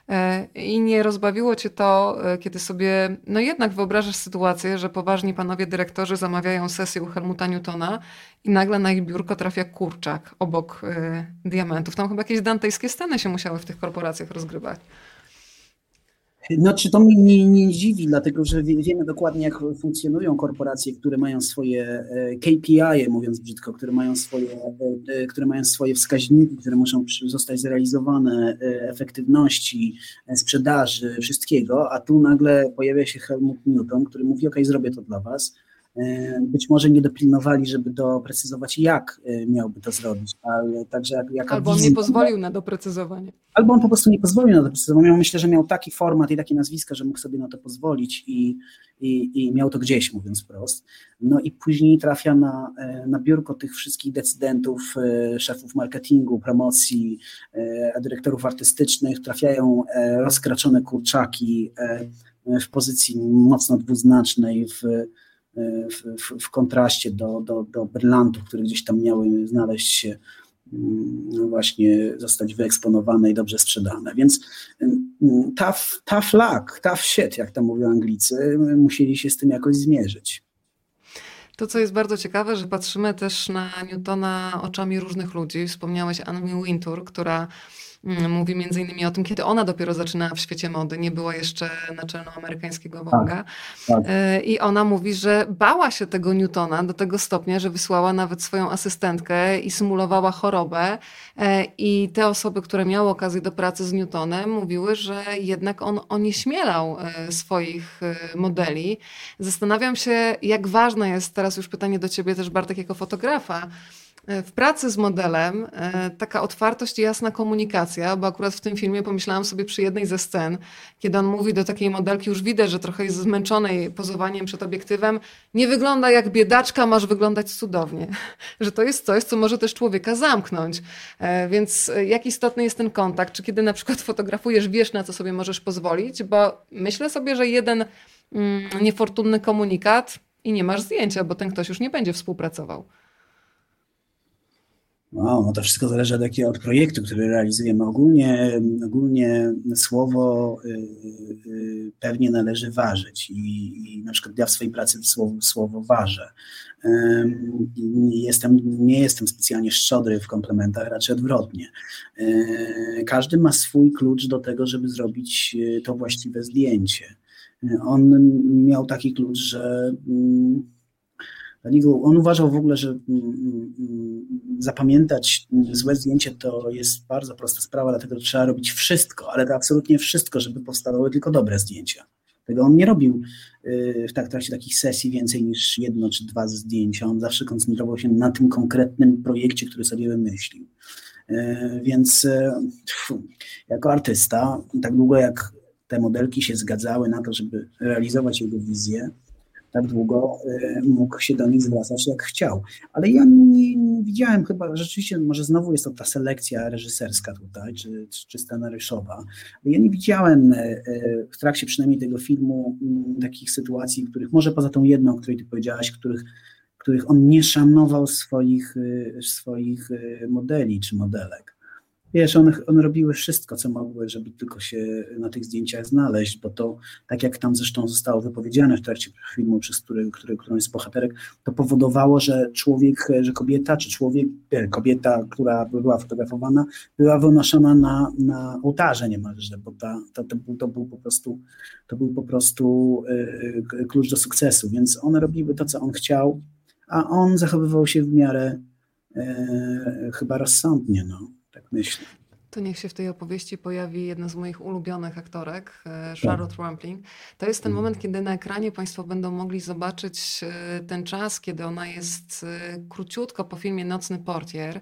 E, I nie rozbawiło cię to, e, kiedy sobie, no jednak wyobrażasz sytuację, że poważni panowie dyrektorzy zamawiają sesję u Helmuta Newtona i nagle na ich biurko trafia kurczak obok y, diamentów. Tam chyba jakieś dantejskie sceny się musiały w tych korporacjach rozgrywać. No, czy to mnie nie, nie dziwi, dlatego że wiemy dokładnie, jak funkcjonują korporacje, które mają swoje e, KPI, mówiąc brzydko, które mają swoje, e, e, które mają swoje wskaźniki, które muszą zostać zrealizowane, efektywności, sprzedaży, wszystkiego, a tu nagle pojawia się Helmut Newton, który mówi, ok, zrobię to dla was, E, być może nie dopilnowali, żeby doprecyzować, jak e, miałby to zrobić, ale także jak, jaka Albo on nie pozwolił na doprecyzowanie. Albo on po prostu nie pozwolił na doprecyzowanie. Myślę, że miał taki format i takie nazwiska, że mógł sobie na to pozwolić i, i, i miał to gdzieś, mówiąc wprost. No i później trafia na, e, na biurko tych wszystkich decydentów, szefów marketingu, promocji, dyrektorów artystycznych, trafiają rozkraczone kurczaki w pozycji mocno dwuznacznej, w w, w, w kontraście do, do, do brylantów, które gdzieś tam miały znaleźć się, mm, właśnie zostać wyeksponowane i dobrze sprzedane. Więc mm, tough, tough luck, tough shit, jak to mówią Anglicy, musieli się z tym jakoś zmierzyć. To, co jest bardzo ciekawe, że patrzymy też na Newtona oczami różnych ludzi. Wspomniałeś Anne Wintour, która mówi między innymi o tym, kiedy ona dopiero zaczynała w świecie mody, nie była jeszcze naczelną amerykańskiego Vogue'a. Tak, tak. E, I ona mówi, że bała się tego Newtona do tego stopnia, że wysłała nawet swoją asystentkę i symulowała chorobę. E, I te osoby, które miały okazję do pracy z Newtonem, mówiły, że jednak on onieśmielał e, swoich modeli. Zastanawiam się, jak ważne jest teraz już pytanie do ciebie też, Bartek, jako fotografa, w pracy z modelem e, taka otwartość i jasna komunikacja, bo akurat w tym filmie pomyślałam sobie przy jednej ze scen, kiedy on mówi do takiej modelki, już widać, że trochę jest zmęczonej pozowaniem przed obiektywem, nie wygląda jak biedaczka, masz wyglądać cudownie. Że to jest coś, co może też człowieka zamknąć. E, więc jak istotny jest ten kontakt? Czy kiedy na przykład fotografujesz, wiesz na co sobie możesz pozwolić? Bo myślę sobie, że jeden mm, niefortunny komunikat i nie masz zdjęcia, bo ten ktoś już nie będzie współpracował. No, no to wszystko zależy od, jakiego, od projektu, który realizujemy. Ogólnie, ogólnie słowo y, y, pewnie należy ważyć i, i, na przykład ja w swojej pracy słowo, słowo ważę. Y, jestem, nie jestem specjalnie szczodry w komplementach, raczej odwrotnie. Y, każdy ma swój klucz do tego, żeby zrobić y, to właściwe zdjęcie. On miał taki klucz, że mm, on uważał w ogóle, że mm, mm, zapamiętać złe zdjęcie to jest bardzo prosta sprawa, dlatego trzeba robić wszystko, ale to absolutnie wszystko, żeby powstawały tylko dobre zdjęcia. Tego on nie robił y, w trakcie takich sesji więcej niż jedno czy dwa zdjęcia. On zawsze koncentrował się na tym konkretnym projekcie, który sobie wymyślił. Y, więc y, jako artysta, tak długo jak te modelki się zgadzały na to, żeby realizować jego wizję, tak długo mógł się do nich zwracać jak chciał. Ale ja nie, nie widziałem chyba, rzeczywiście, może znowu jest to ta selekcja reżyserska tutaj, czy, czy scenariuszowa. Ja nie widziałem w trakcie przynajmniej tego filmu takich sytuacji, których może poza tą jedną, o której ty powiedziałaś, których których on nie szanował swoich, swoich modeli czy modelek. Wiesz, one, one robiły wszystko, co mogły, żeby tylko się na tych zdjęciach znaleźć, bo to, tak jak tam zresztą zostało wypowiedziane w trakcie filmu, przez który, który którąś z bohaterek, to powodowało, że człowiek, że kobieta, czy człowiek, e, kobieta, która była fotografowana, była wynoszona na, na ołtarze niemalże, bo ta, to, był, to był po prostu, to był po prostu yy, klucz do sukcesu, więc one robiły to, co on chciał, a on zachowywał się w miarę yy, chyba rozsądnie, no tak myślę. To niech się w tej opowieści pojawi jedna z moich ulubionych aktorek, e, Charlotte tak. Rampling. To jest ten mhm. moment, kiedy na ekranie Państwo będą mogli zobaczyć e, ten czas, kiedy ona jest e, króciutko po filmie Nocny Portier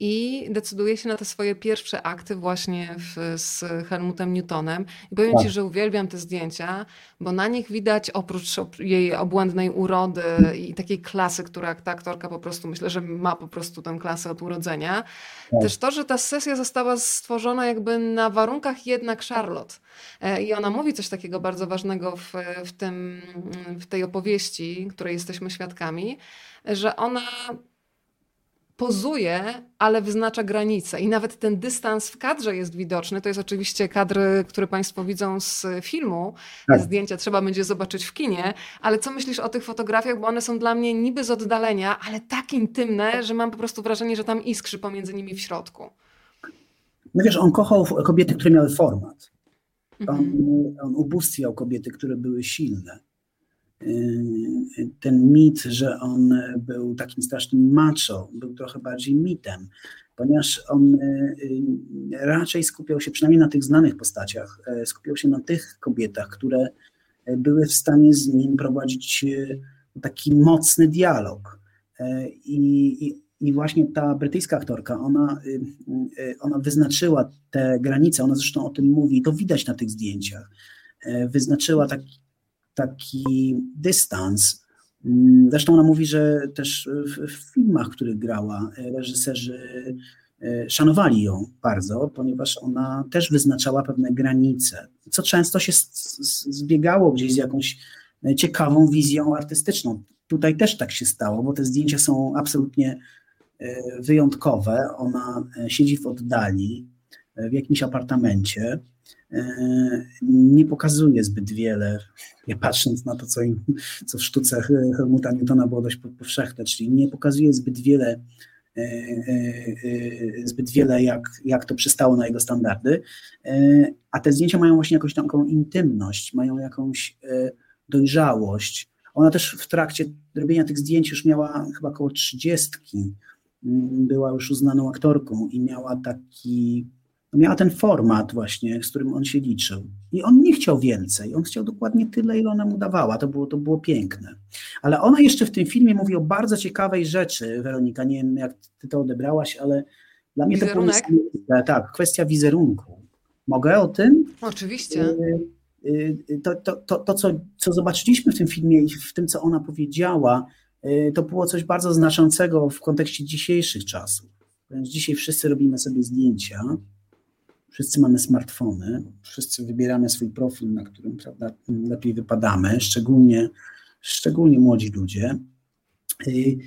i decyduje się na te swoje pierwsze akty właśnie w, z Helmutem Newtonem. I powiem tak. Ci, że uwielbiam te zdjęcia, bo na nich widać oprócz jej obłędnej urody i takiej klasy, która ta aktorka po prostu, myślę, że ma po prostu tę klasę od urodzenia, tak. też to, że ta sesja została stworzona jakby na warunkach jednak Charlotte. E, I ona mówi coś takiego bardzo ważnego w, w, tym, w tej opowieści, której jesteśmy świadkami, że ona pozuje, ale wyznacza granice. I nawet ten dystans w kadrze jest widoczny. To jest oczywiście kadr, który Państwo widzą z filmu. Tak. Zdjęcia trzeba będzie zobaczyć w kinie. Ale co myślisz o tych fotografiach? Bo one są dla mnie niby z oddalenia, ale tak intymne, że mam po prostu wrażenie, że tam iskrzy pomiędzy nimi w środku. No wiesz, on kochał kobiety, które miały format. On, mhm. on ubóstwiał kobiety, które były silne. Yy, ten mit, że on był takim strasznym macho, był trochę bardziej mitem, ponieważ on yy, raczej skupiał się, przynajmniej na tych znanych postaciach, yy, skupiał się na tych kobietach, które były w stanie z nim prowadzić taki mocny dialog. I, i właśnie ta brytyjska aktorka, ona, ona wyznaczyła te granice, ona zresztą o tym mówi, to widać na tych zdjęciach. Wyznaczyła taki, taki dystans. Mm, zresztą ona mówi, że też w, w filmach, w których grała, reżyserzy e, szanowali ją bardzo, ponieważ ona też wyznaczała pewne granice, co często się zbiegało gdzieś z jakąś ciekawą wizją artystyczną. Tutaj też tak się stało, bo te zdjęcia są absolutnie e, wyjątkowe. Ona e, siedzi w oddali, w jakimś apartamencie E, nie pokazuje zbyt wiele, ja patrząc na to, co, im, co w sztuce Helmuta Newtona było dość powszechne, czyli nie pokazuje zbyt wiele, e, e, zbyt wiele jak, jak to przystało na jego standardy, a te zdjęcia mają właśnie jakąś taką intymność, mają jakąś dojrzałość. Ona też w trakcie robienia tych zdjęć już miała chyba około trzydziestki, była już uznaną aktorką i miała taki miała ten format właśnie, z którym on się liczył. I on nie chciał więcej, on chciał dokładnie tyle, ile ona mu dawała, to było, to było piękne. Ale ona jeszcze w tym filmie mówi o bardzo ciekawej rzeczy, Weronika, nie wiem jak ty to odebrałaś, ale dla mnie Wizerunek? to było tak, kwestia wizerunku. Mogę o tym? Oczywiście. Y, y, to, to, to, to co, co zobaczyliśmy w tym filmie i w tym, co ona powiedziała, to było coś bardzo znaczącego w kontekście dzisiejszych czasów. Więc dzisiaj wszyscy robimy sobie zdjęcia, Wszyscy mamy smartfony, wszyscy wybieramy swój profil, na którym prawda, lepiej wypadamy, szczególnie, szczególnie młodzi ludzie. Y,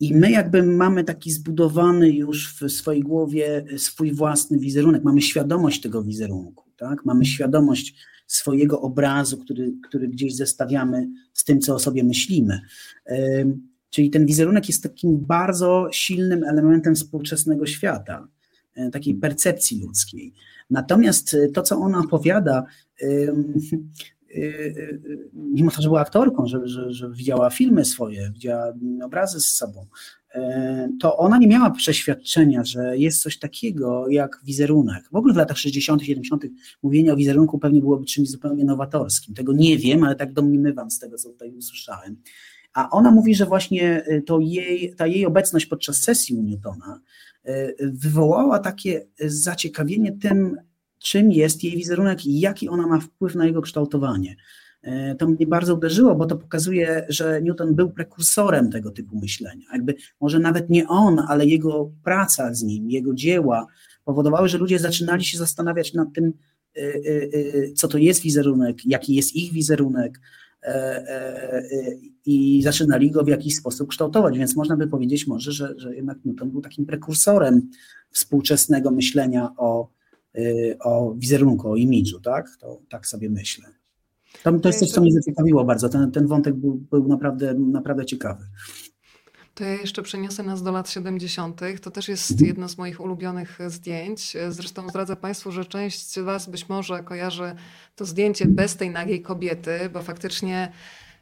I my jakby mamy taki zbudowany już w swojej głowie swój własny wizerunek, mamy świadomość tego wizerunku, tak? mamy świadomość swojego obrazu, który, który gdzieś zestawiamy z tym, co o sobie myślimy. Czyli ten wizerunek jest takim bardzo silnym elementem współczesnego świata. E, takiej percepcji ludzkiej. Natomiast e, to, co ona opowiada, mimo to, że była aktorką, że, że, że widziała filmy swoje, widziała obrazy z sobą, e, to ona nie miała przeświadczenia, że jest coś takiego jak wizerunek. W ogóle w latach 60., 70. mówienie o wizerunku pewnie byłoby czymś zupełnie nowatorskim. Tego nie wiem, ale tak domniemywam z tego, co tutaj usłyszałem. A ona mówi, że właśnie to jej, ta jej obecność podczas sesji u Newtona E, wywołała takie zaciekawienie tym, czym jest jej wizerunek i jaki ona ma wpływ na jego kształtowanie. E, to mnie bardzo uderzyło, bo to pokazuje, że Newton był prekursorem tego typu myślenia. Jakby może nawet nie on, ale jego praca z nim, jego dzieła powodowały, że ludzie zaczynali się zastanawiać nad tym, e, e, co to jest wizerunek, jaki jest ich wizerunek i zaczynali go w jakiś sposób kształtować. Więc można by powiedzieć może, że, że jednak Newton był takim prekursorem współczesnego myślenia o, o wizerunku, o imidżu, tak? To, tak sobie myślę. To, to jest coś, co mnie zaciekawiło bardzo. Ten, ten wątek był, był naprawdę, naprawdę ciekawy. To ja jeszcze przeniosę nas do lat 70. To też jest mhm. jedno z moich ulubionych zdjęć. Zresztą zdradzę Państwu, że część z Was być może kojarzy to zdjęcie bez tej nagiej kobiety, bo faktycznie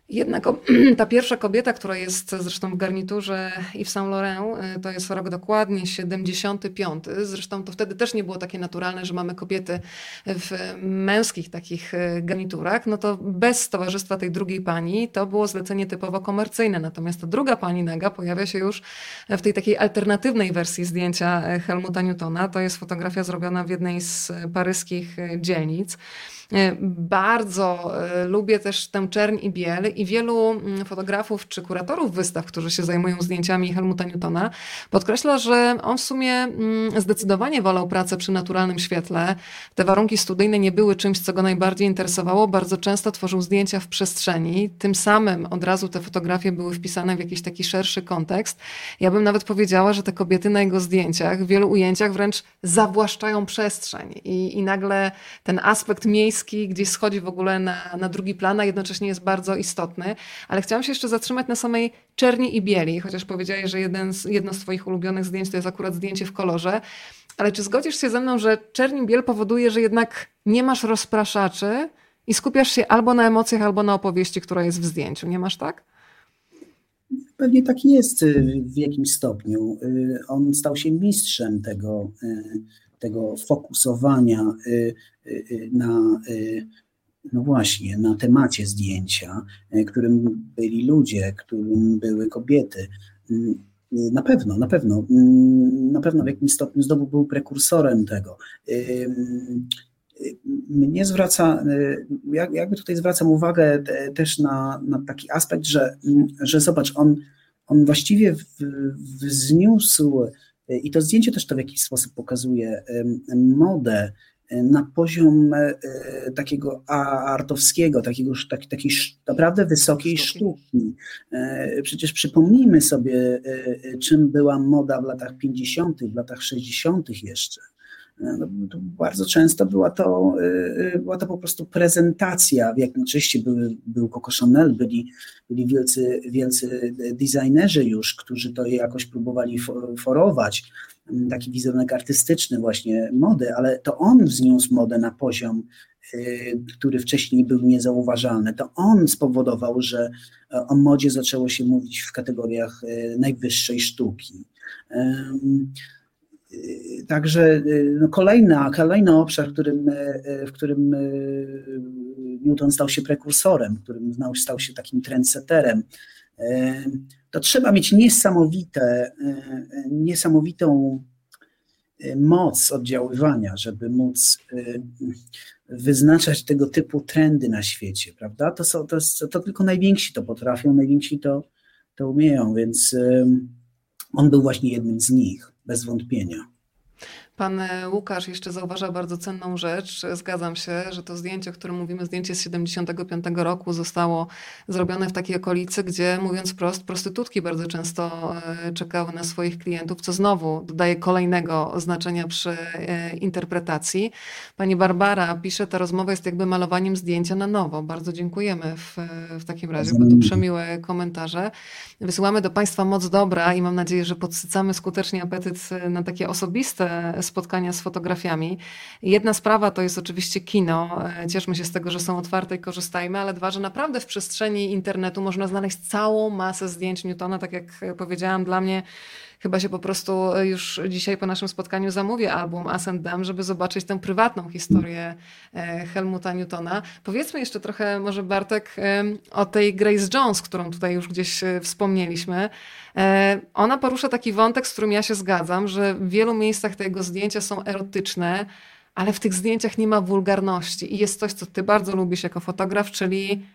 Jednak ta pierwsza kobieta, która jest zresztą w garniturze Yves Saint Laurent, y, to jest rok dokładnie 75. Zresztą to wtedy też nie było takie naturalne, że mamy kobiety w męskich takich y, garniturach. No to bez towarzystwa tej drugiej pani to było zlecenie typowo komercyjne. Natomiast ta druga pani naga pojawia się już w tej takiej alternatywnej wersji zdjęcia y, Helmuta Newtona. To jest fotografia zrobiona w jednej z paryskich dzielnic. E, bardzo e, lubię też tę czerń i biel i wielu mm, fotografów czy kuratorów wystaw, którzy się zajmują zdjęciami Helmuta Newtona, podkreśla, że on w sumie mm, zdecydowanie wolał pracę przy naturalnym świetle. Te warunki studyjne nie były czymś, co go najbardziej interesowało. Bardzo często tworzył zdjęcia w przestrzeni. Tym samym od razu te fotografie były wpisane w jakiś taki szerszy kontekst. Ja bym nawet powiedziała, że te kobiety na jego zdjęciach w wielu ujęciach wręcz zawłaszczają przestrzeń i, i nagle ten aspekt miejsca gdzieś schodzi w ogóle na, na drugi plan, a jednocześnie jest bardzo istotny. Ale chciałam się jeszcze zatrzymać na samej czerni i bieli, chociaż powiedziałeś, że jeden z, jedno z Twoich ulubionych zdjęć to jest akurat zdjęcie w kolorze. Ale czy zgodzisz się ze mną, że czerni biel powoduje, że jednak nie masz rozpraszaczy i skupiasz się albo na emocjach, albo na opowieści, która jest w zdjęciu? Nie masz tak? Pewnie tak jest y, w jakimś stopniu. Y, on stał się mistrzem tego, y, tego fokusowania na, no właśnie, na temacie zdjęcia, którym byli ludzie, którym były kobiety. Na pewno, na pewno, na pewno w jakimś stopniu znowu był prekursorem tego. Mnie zwraca, jakby tutaj zwracam uwagę też na, na taki aspekt, że, że zobacz, on, on właściwie wzniósł i to zdjęcie też to w jakiś sposób pokazuje modę na poziom e, takiego artowskiego, takiego, tak, takiej naprawdę wysokiej sztuki. E, przecież przypomnijmy sobie, e, czym była moda w latach 50., w latach 60. jeszcze. No, bardzo często była to, była to po prostu prezentacja, w jakim oczywiście były, był Coco Chanel, byli, byli wielcy, wielcy designerzy już, którzy to jakoś próbowali forować, taki wizerunek artystyczny właśnie mody, ale to on wzniósł modę na poziom, który wcześniej był niezauważalny. To on spowodował, że o modzie zaczęło się mówić w kategoriach najwyższej sztuki. Także y, no kolejna, kolejny obszar, w którym, y, w którym y, Newton stał się prekursorem, w którym stał się takim trendsetterem, to trzeba mieć niesamowite, niesamowitą moc oddziaływania, żeby móc wyznaczać tego typu trendy na świecie, prawda? To, są, to, jest, to tylko najwięksi to potrafią, najwięksi to, to umieją, więc on był właśnie jednym z nich bez wątpienia. Pan e, Łukasz jeszcze zauważa bardzo cenną rzecz. Zgadzam się, że to zdjęcie, o którym mówimy, zdjęcie z 75 roku zostało zrobione w takiej okolicy, gdzie mówiąc prost, prostytutki bardzo często e, czekały na swoich klientów, co znowu dodaje kolejnego znaczenia przy e, interpretacji. Pani Barbara pisze, ta rozmowa jest jakby malowaniem zdjęcia na nowo. Bardzo dziękujemy w, w takim razie, bo to przemiłe komentarze. Wysyłamy do Państwa moc dobra i mam nadzieję, że podsycamy skutecznie apetyt na takie osobiste spotkania z fotografiami. Jedna sprawa to jest oczywiście kino. E, cieszmy się z tego, że są otwarte i korzystajmy, ale dwa, że naprawdę w przestrzeni internetu można znaleźć całą masę zdjęć Newtona, tak jak powiedziałam, dla mnie chyba się po prostu już dzisiaj po naszym spotkaniu zamówię album Ascent Dam, żeby zobaczyć tę prywatną historię e, Helmuta Newtona. Powiedzmy jeszcze trochę może Bartek o tej Grace Jones, którą tutaj już gdzieś e, wspomnieliśmy. E, ona porusza taki wątek, z którym ja się zgadzam, że w wielu miejscach tego zdjęcia są erotyczne, ale w tych zdjęciach nie ma wulgarności. I jest coś, co ty bardzo lubisz jako fotograf, czyli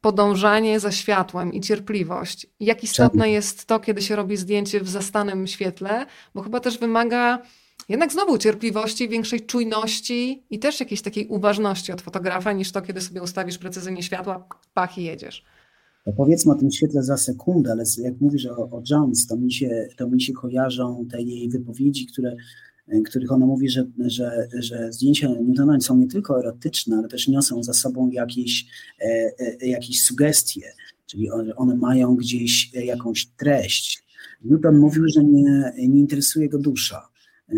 podążanie za światłem i cierpliwość. Jak istotne jest to, kiedy się robi zdjęcie w zastanym świetle, bo chyba też wymaga jednak znowu cierpliwości, większej czujności i też jakiejś takiej uważności od fotografa, niż to, kiedy sobie ustawisz precyzyjnie światła, pach i jedziesz. No powiedzmy o tym świetle za sekundę, ale jak mówisz o, o Jones, to mi, się, to mi się kojarzą te jej wypowiedzi, które, których ona mówi, że, że, że zdjęcia Newtona są nie tylko erotyczne, ale też niosą za sobą jakieś, e, e, jakieś sugestie, czyli one, mają gdzieś jakąś treść. Newton mówił, że nie, nie interesuje go dusza. E,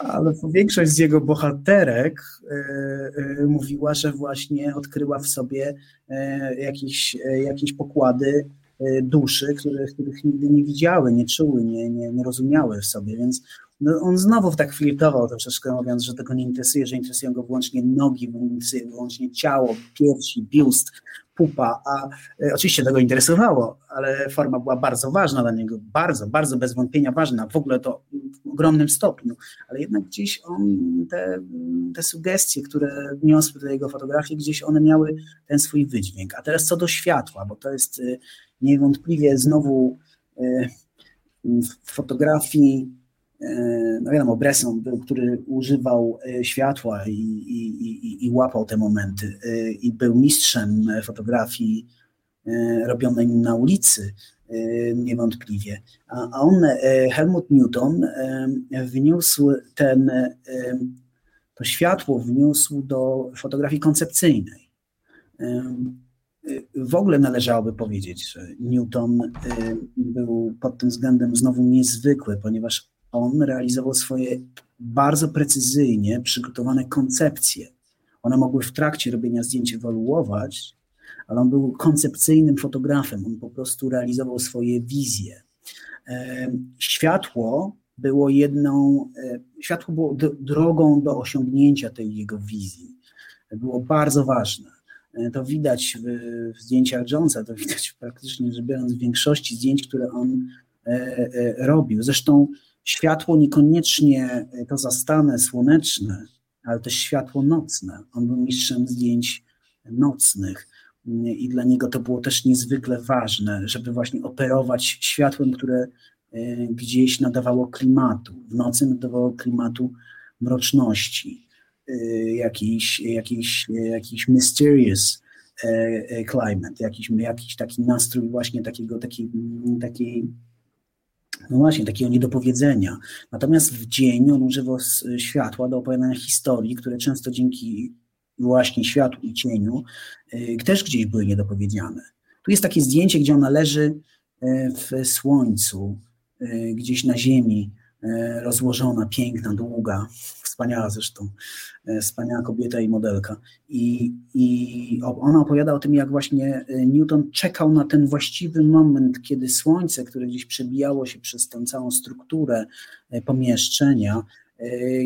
ale większość z jego bohaterek e, e, mówiła, że właśnie odkryła w sobie jakieś, jakieś pokłady duszy, których, których nigdy nie widziały, nie czuły, nie, nie, nie rozumiały w sobie, więc no on znowu tak flirtował troszeczkę, mówiąc, że tego nie interesuje, że interesują go wyłącznie nogi, wyłącznie ciało, piersi, biust, pupa, a e, oczywiście tego interesowało, ale forma była bardzo ważna dla niego, bardzo, bardzo bez wątpienia ważna, w ogóle to w ogromnym stopniu, ale jednak gdzieś on, te, te sugestie, które niosły do jego fotografii, gdzieś one miały ten swój wydźwięk. A teraz co do światła, bo to jest e, niewątpliwie znowu e, w fotografii no wiadomo, Bresson był, który używał e, światła i, i, i, i łapał te momenty e, i był mistrzem fotografii robionej na ulicy, niewątpliwie. A on, Helmut Newton, wniósł ten, to światło wniósł do fotografii koncepcyjnej. W ogóle należałoby powiedzieć, że Newton był pod tym względem znowu niezwykły, ponieważ on realizował swoje bardzo precyzyjnie przygotowane koncepcje. One mogły w trakcie robienia zdjęć ewoluować, ale on był koncepcyjnym fotografem, on po prostu realizował swoje wizje. Światło było jedną, e, światło było drogą do osiągnięcia tej jego wizji. Było bardzo ważne. E, to widać w, zdjęciach Jonesa, to widać praktycznie rzecz biorąc w większości zdjęć, które on e, robił. Zresztą światło niekoniecznie e, to zastane słoneczne, ale też światło nocne. On był mistrzem zdjęć nocnych i dla niego to było też niezwykle ważne, żeby właśnie operować światłem, które e, gdzieś nadawało klimatu. W nocy nadawało klimatu mroczności, jakiś, jakiś, jakiś mysterious climate, jakiś, jakiś taki nastrój właśnie takiego, takiej, takiej no właśnie, takiego niedopowiedzenia. Natomiast w dzień on używał światła do opowiadania historii, które często dzięki właśnie światłu i cieniu y, też gdzieś były niedopowiedziane. Tu jest takie zdjęcie, gdzie ona leży y, w słońcu, y, gdzieś na ziemi, rozłożona, piękna, długa, wspaniała zresztą, e, wspaniała kobieta i modelka. I, I ona opowiada o tym, jak właśnie e, Newton czekał na ten właściwy moment, kiedy słońce, które gdzieś przebijało się przez tę całą strukturę e, pomieszczenia,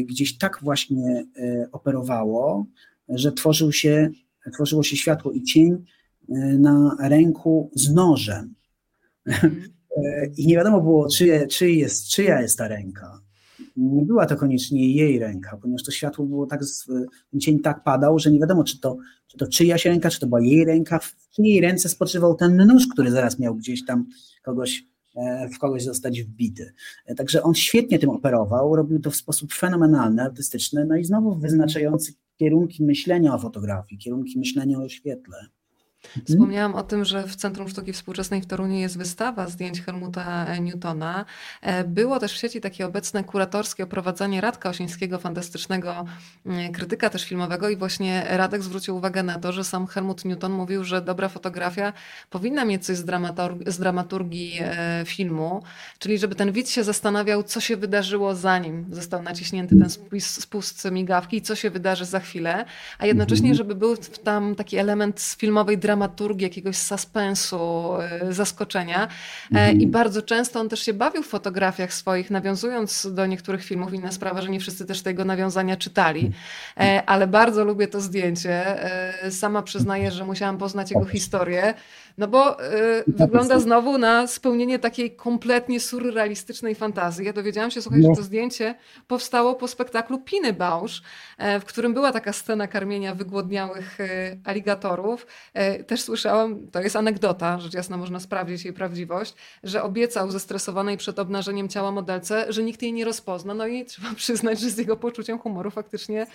gdzieś tak właśnie operowało, że tworzył się, tworzyło się światło i cień na ręku z nożem. Mhm. I nie wiadomo było, czyje, czy jest, czyja jest ta ręka nie była to koniecznie jej ręka, ponieważ to światło było tak, cień tak padał, że nie wiadomo, czy to, czy to czyjaś ręka, czy to była jej ręka, w czyjej ręce spoczywał ten nóż, który zaraz miał gdzieś tam kogoś, e, w kogoś zostać wbity. E, także on świetnie tym operował, robił to w sposób fenomenalny, artystyczny, no i znowu wyznaczający kierunki myślenia o fotografii, kierunki myślenia o świetle. Mhm. Wspomniałam o tym, że w Centrum Sztuki Współczesnej w Toruniu jest wystawa zdjęć Helmuta Newtona. E, było też w sieci takie obecne kuratorskie oprowadzanie Radka Osińskiego, fantastycznego mm, krytyka też filmowego i właśnie Radek zwrócił uwagę na to, że sam Helmut Newton mówił, że dobra fotografia powinna mieć coś z, dramaturgii, z dramaturgii e, filmu, czyli żeby ten widz się zastanawiał, co się wydarzyło zanim został naciśnięty ten spust migawki i co się wydarzy za chwilę, a jednocześnie, mhm. żeby był tam taki element z filmowej dramaturgii, dramaturgii, jakiegoś suspensu, e, zaskoczenia. E, mhm. I bardzo często on też się bawił w fotografiach swoich, nawiązując do niektórych filmów. Inna sprawa, że nie wszyscy też tego nawiązania czytali, e, ale bardzo lubię to zdjęcie. Sama przyznaję, że musiałam poznać jego historię. No bo y, wygląda znowu na spełnienie takiej kompletnie surrealistycznej fantazji. Ja dowiedziałam się, słuchaj, no. że to zdjęcie powstało po spektaklu Piny Bausch, e, w którym była taka scena karmienia wygłodniałych e, aligatorów. E, też słyszałam, to jest anegdota, rzecz jasna można sprawdzić jej prawdziwość, że obiecał zestresowanej przed obnażeniem ciała modelce, że nikt jej nie rozpozna. No i trzeba przyznać, że z jego poczuciem humoru faktycznie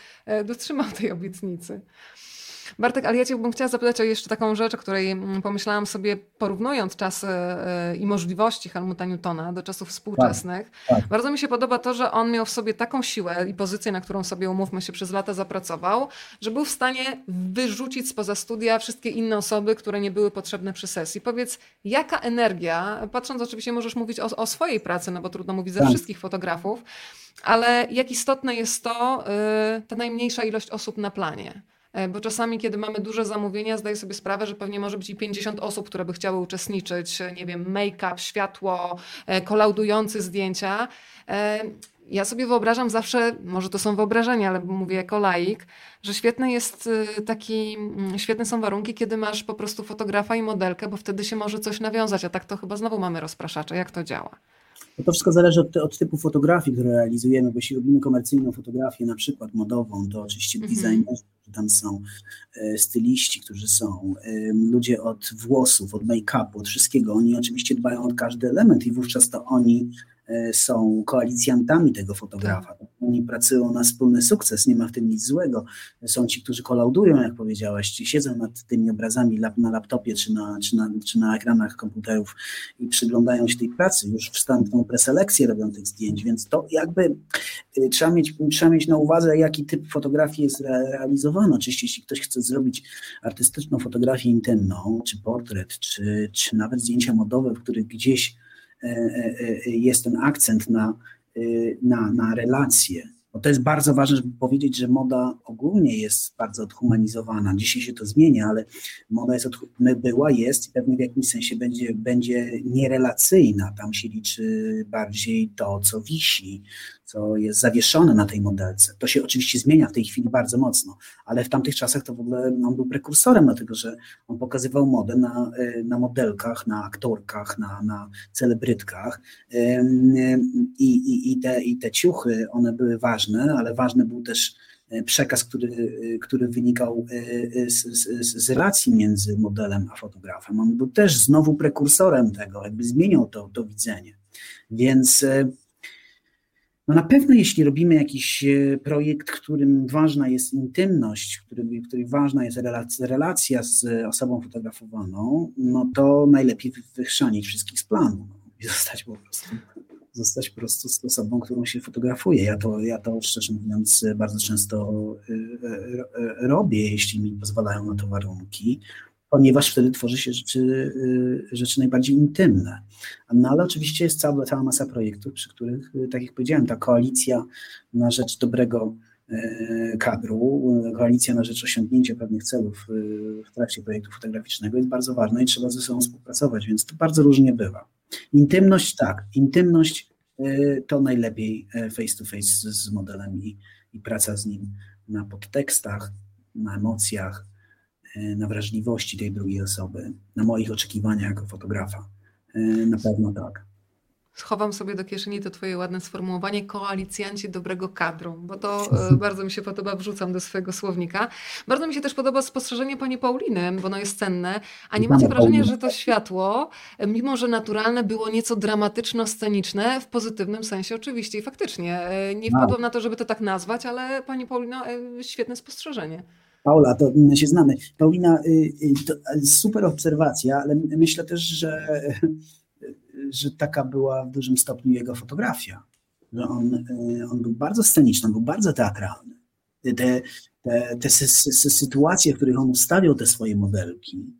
dotrzymał tej obietnicy. Bartek, ale ja Cię bym chciała zapytać o jeszcze taką rzecz, o której mm, pomyślałam sobie, porównując czasy e, i możliwości Helmuta Newtona do czasów współczesnych. Tak, tak. Bardzo mi się podoba to, że on miał w sobie taką siłę i pozycję, na którą sobie, umówmy się, przez lata zapracował, że był w stanie wyrzucić spoza studia wszystkie inne osoby, które nie były potrzebne przy sesji. Powiedz, jaka energia, patrząc oczywiście możesz mówić o, o swojej pracy, no bo trudno mówić ze tak. wszystkich fotografów, ale jak istotne jest to, y, ta najmniejsza ilość osób na planie. E, bo czasami, kiedy mamy duże zamówienia, zdaję sobie sprawę, że pewnie może być i 50 osób, które by chciały uczestniczyć, nie wiem, make-up, światło, e, kolaudujący zdjęcia. E, ja sobie wyobrażam zawsze, może to są wyobrażenia, ale mówię jako laik, że świetny jest taki, mm, świetne są warunki, kiedy masz po prostu fotografa i modelkę, bo wtedy się może coś nawiązać, a tak to chyba znowu mamy rozpraszacze. Jak to działa? No to wszystko zależy od, od, typu fotografii, które realizujemy, bo jeśli robimy komercyjną fotografię, na przykład modową, to oczywiście mm -hmm. designerzy, tam są e, styliści, którzy są, ludzie od włosów, od make-upu, od wszystkiego, oni oczywiście dbają o każdy element i wówczas to oni są koalicjantami tego fotografa. Tak. Oni pracują na wspólny sukces, nie ma w tym nic złego. Są ci, którzy kolaudują, jak powiedziałaś, ci siedzą nad tymi obrazami na laptopie czy na, czy na, czy na ekranach komputerów i przyglądają się tej pracy. Już wstępną preselekcję robią tych zdjęć, więc to jakby y, trzeba mieć, trzeba mieć na uwadze, jaki typ fotografii jest realizowany. Oczywiście, jeśli ktoś chce zrobić artystyczną fotografię intymną, czy portret, czy, czy nawet zdjęcia modowe, w których gdzieś E, e, e, jest ten akcent na, na, na relacje. Bo to jest bardzo ważne, żeby powiedzieć, że moda ogólnie jest bardzo odhumanizowana. Dzisiaj się to zmienia, ale moda jest od, była, jest i pewnie w jakimś sensie będzie, będzie nierelacyjna. Tam się liczy bardziej to, co wisi, co jest zawieszone na tej modelce. To się oczywiście zmienia w tej chwili bardzo mocno, ale w tamtych czasach to w ogóle on był prekursorem, dlatego że on pokazywał modę na, e, na modelkach, na aktorkach, na, na celebrytkach I, i, i, te, i te ciuchy, one były ważne, ale ważny był też e, przekaz, który, e, który wynikał z, z, z, relacji między modelem a fotografem. On był też znowu prekursorem tego, jakby zmieniał to, to widzenie. Więc no na pewno jeśli robimy jakiś e, projekt, którym ważna jest intymność, w którym, którym ważna jest relacja, relacja z osobą fotografowaną, no to najlepiej wychrzanić wszystkich z planu no, i zostać po prostu zostać po prostu z osobą, którą się fotografuje. Ja to, ja to szczerze mówiąc bardzo często e, e, robię, jeśli mi pozwalają na to warunki ponieważ wtedy tworzy się rzeczy, y, rzeczy najbardziej intymne. No ale oczywiście jest cała, cała masa projektów, przy których, y, tak jak powiedziałem, ta koalicja na rzecz dobrego y, kadru, koalicja na rzecz osiągnięcia pewnych celów w trakcie projektu fotograficznego jest bardzo ważna i trzeba ze sobą współpracować, więc to bardzo różnie bywa. Intymność tak, intymność to najlepiej face to face z modelem i, i praca z nim na podtekstach, na emocjach, na wrażliwości tej drugiej osoby, na moich oczekiwaniach jako fotografa. E, na pewno tak. Schowam sobie do kieszeni to Twoje ładne sformułowanie koalicjanci dobrego kadru, bo to e, bardzo mi się podoba, wrzucam do swojego słownika. Bardzo mi się też podoba spostrzeżenie Pani Pauliny, bo ono jest cenne. A nie macie wrażenia, że to światło, mimo że naturalne, było nieco dramatyczno-sceniczne, w pozytywnym sensie oczywiście i faktycznie. Nie wpadłam na to, żeby to tak nazwać, ale Pani Paulino, świetne spostrzeżenie. Paula, to my się znamy. Paulina, y, y, super obserwacja, ale myślę też, że, że taka była w dużym stopniu jego fotografia. Że on, y, on był bardzo sceniczny, był bardzo teatralny. Te, te, te sytuacje, w których on ustawiał te swoje modelki,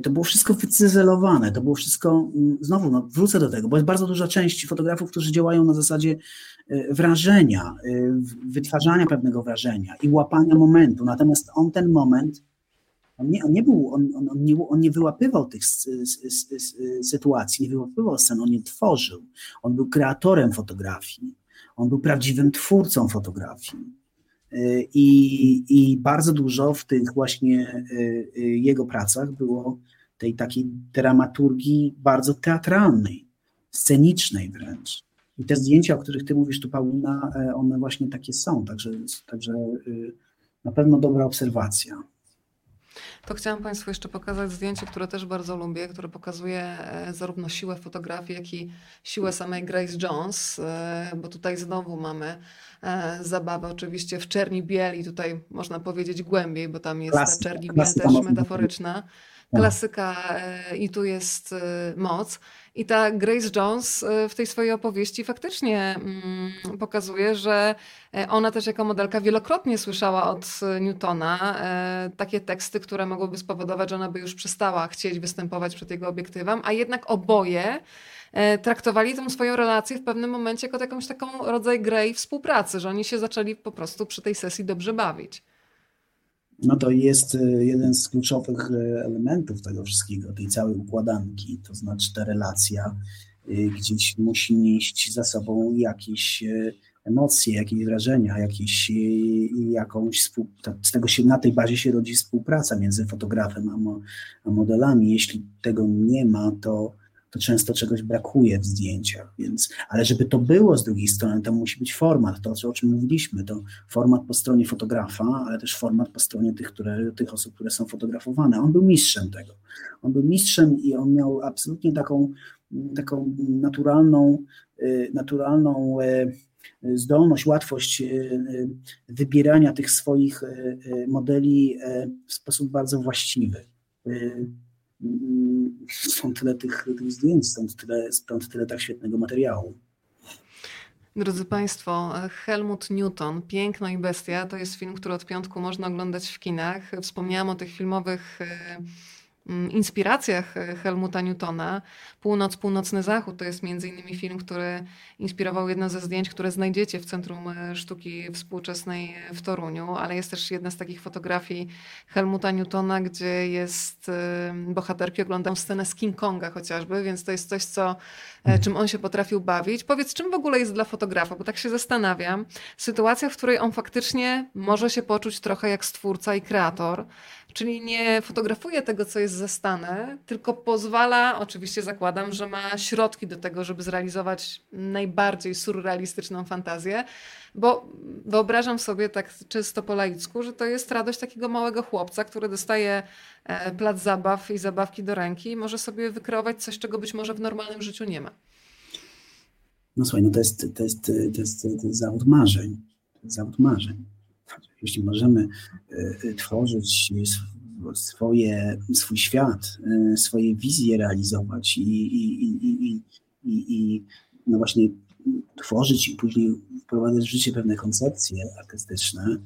to było wszystko wycyzelowane, to było wszystko, mm, znowu no, wrócę do tego, bo jest bardzo duża część fotografów, którzy działają na zasadzie e, wrażenia, e, wytwarzania pewnego wrażenia i łapania momentu, natomiast on ten moment, on nie, on nie był, on, on, on, nie, on nie wyłapywał tych sytuacji, nie wyłapywał scen, on nie tworzył, on był kreatorem fotografii, on był prawdziwym twórcą fotografii I, I bardzo dużo w tych właśnie jego pracach było tej takiej dramaturgii bardzo teatralnej, scenicznej wręcz. I te zdjęcia, o których ty mówisz tu, Paulina, one właśnie takie są, także, także na pewno dobra obserwacja. To chciałam Państwu jeszcze pokazać zdjęcie, które też bardzo lubię, które pokazuje e, zarówno siłę fotografii, jak i siłę samej Grace Jones, e, bo tutaj znowu mamy e, zabawę oczywiście w czerni bieli, tutaj można powiedzieć głębiej, bo tam jest klasyka, ta czerni biel też metaforyczna. Klasyka i tu jest moc. I ta Grace Jones e, w tej swojej opowieści faktycznie mm, pokazuje, że e, ona też jako modelka wielokrotnie słyszała od e, Newtona takie teksty, które mogłyby spowodować, że ona by już przestała chcieć występować przed jego obiektywem, a jednak oboje traktowali tę swoją relację w pewnym momencie jako jakąś taką rodzaj grej współpracy, że oni się zaczęli po prostu przy tej sesji dobrze bawić no to jest e, jeden z kluczowych e, elementów tego wszystkiego, tej całej układanki, to znaczy ta relacja e, gdzieś musi nieść za sobą jakieś emocje, jakieś wrażenia, jakieś, jakąś z tego się, na tej bazie się rodzi współpraca między fotografem a, mo, a modelami. Jeśli tego nie ma, to to często czegoś brakuje w zdjęciach, więc, ale żeby to było z drugiej strony, to musi być format, to o czym mówiliśmy, to format po stronie fotografa, ale też format po stronie tych, które, tych osób, które są fotografowane. On był mistrzem tego. On był mistrzem i on miał absolutnie taką, taką naturalną, y, naturalną y, zdolność, łatwość y, wybierania tych swoich modeli w sposób bardzo właściwy stąd tyle tych, tych zdjęć, stąd tyle, stąd tyle tak świetnego materiału. Drodzy Państwo, Helmut Newton, Piękno i Bestia to jest film, który od piątku można oglądać w kinach. Wspomniałam o tych filmowych e, inspiracjach e, Helmuta Newtona. Północ, Północny Zachód to jest między innymi film, który inspirował jedno ze zdjęć, które znajdziecie w Centrum e, Sztuki Współczesnej w Toruniu, ale jest też jedna z takich fotografii Helmuta Newtona, gdzie jest e, bohaterki oglądają scenę z King Konga chociażby, więc to jest coś, co, czym on się potrafił bawić. Powiedz, czym w ogóle jest dla fotografa, bo tak się zastanawiam. Sytuacja, w której on faktycznie może się poczuć trochę jak stwórca i kreator, Czyli nie fotografuje tego, co jest zastane, tylko pozwala, oczywiście zakładam, że ma środki do tego, żeby zrealizować najbardziej surrealistyczną fantazję, bo wyobrażam sobie tak czysto po laicku, że to jest radość takiego małego chłopca, który dostaje e, plac zabaw i zabawki do ręki i może sobie wykreować coś, czego być może w normalnym życiu nie ma. No słuchaj, no to jest, to jest, to jest, to jest zawód marzeń. Zawód marzeń jeśli możemy e, e, tworzyć swoje, swój świat, e, swoje wizje realizować i, i, i, i, i no właśnie tworzyć i później wprowadzać w życie pewne koncepcje artystyczne,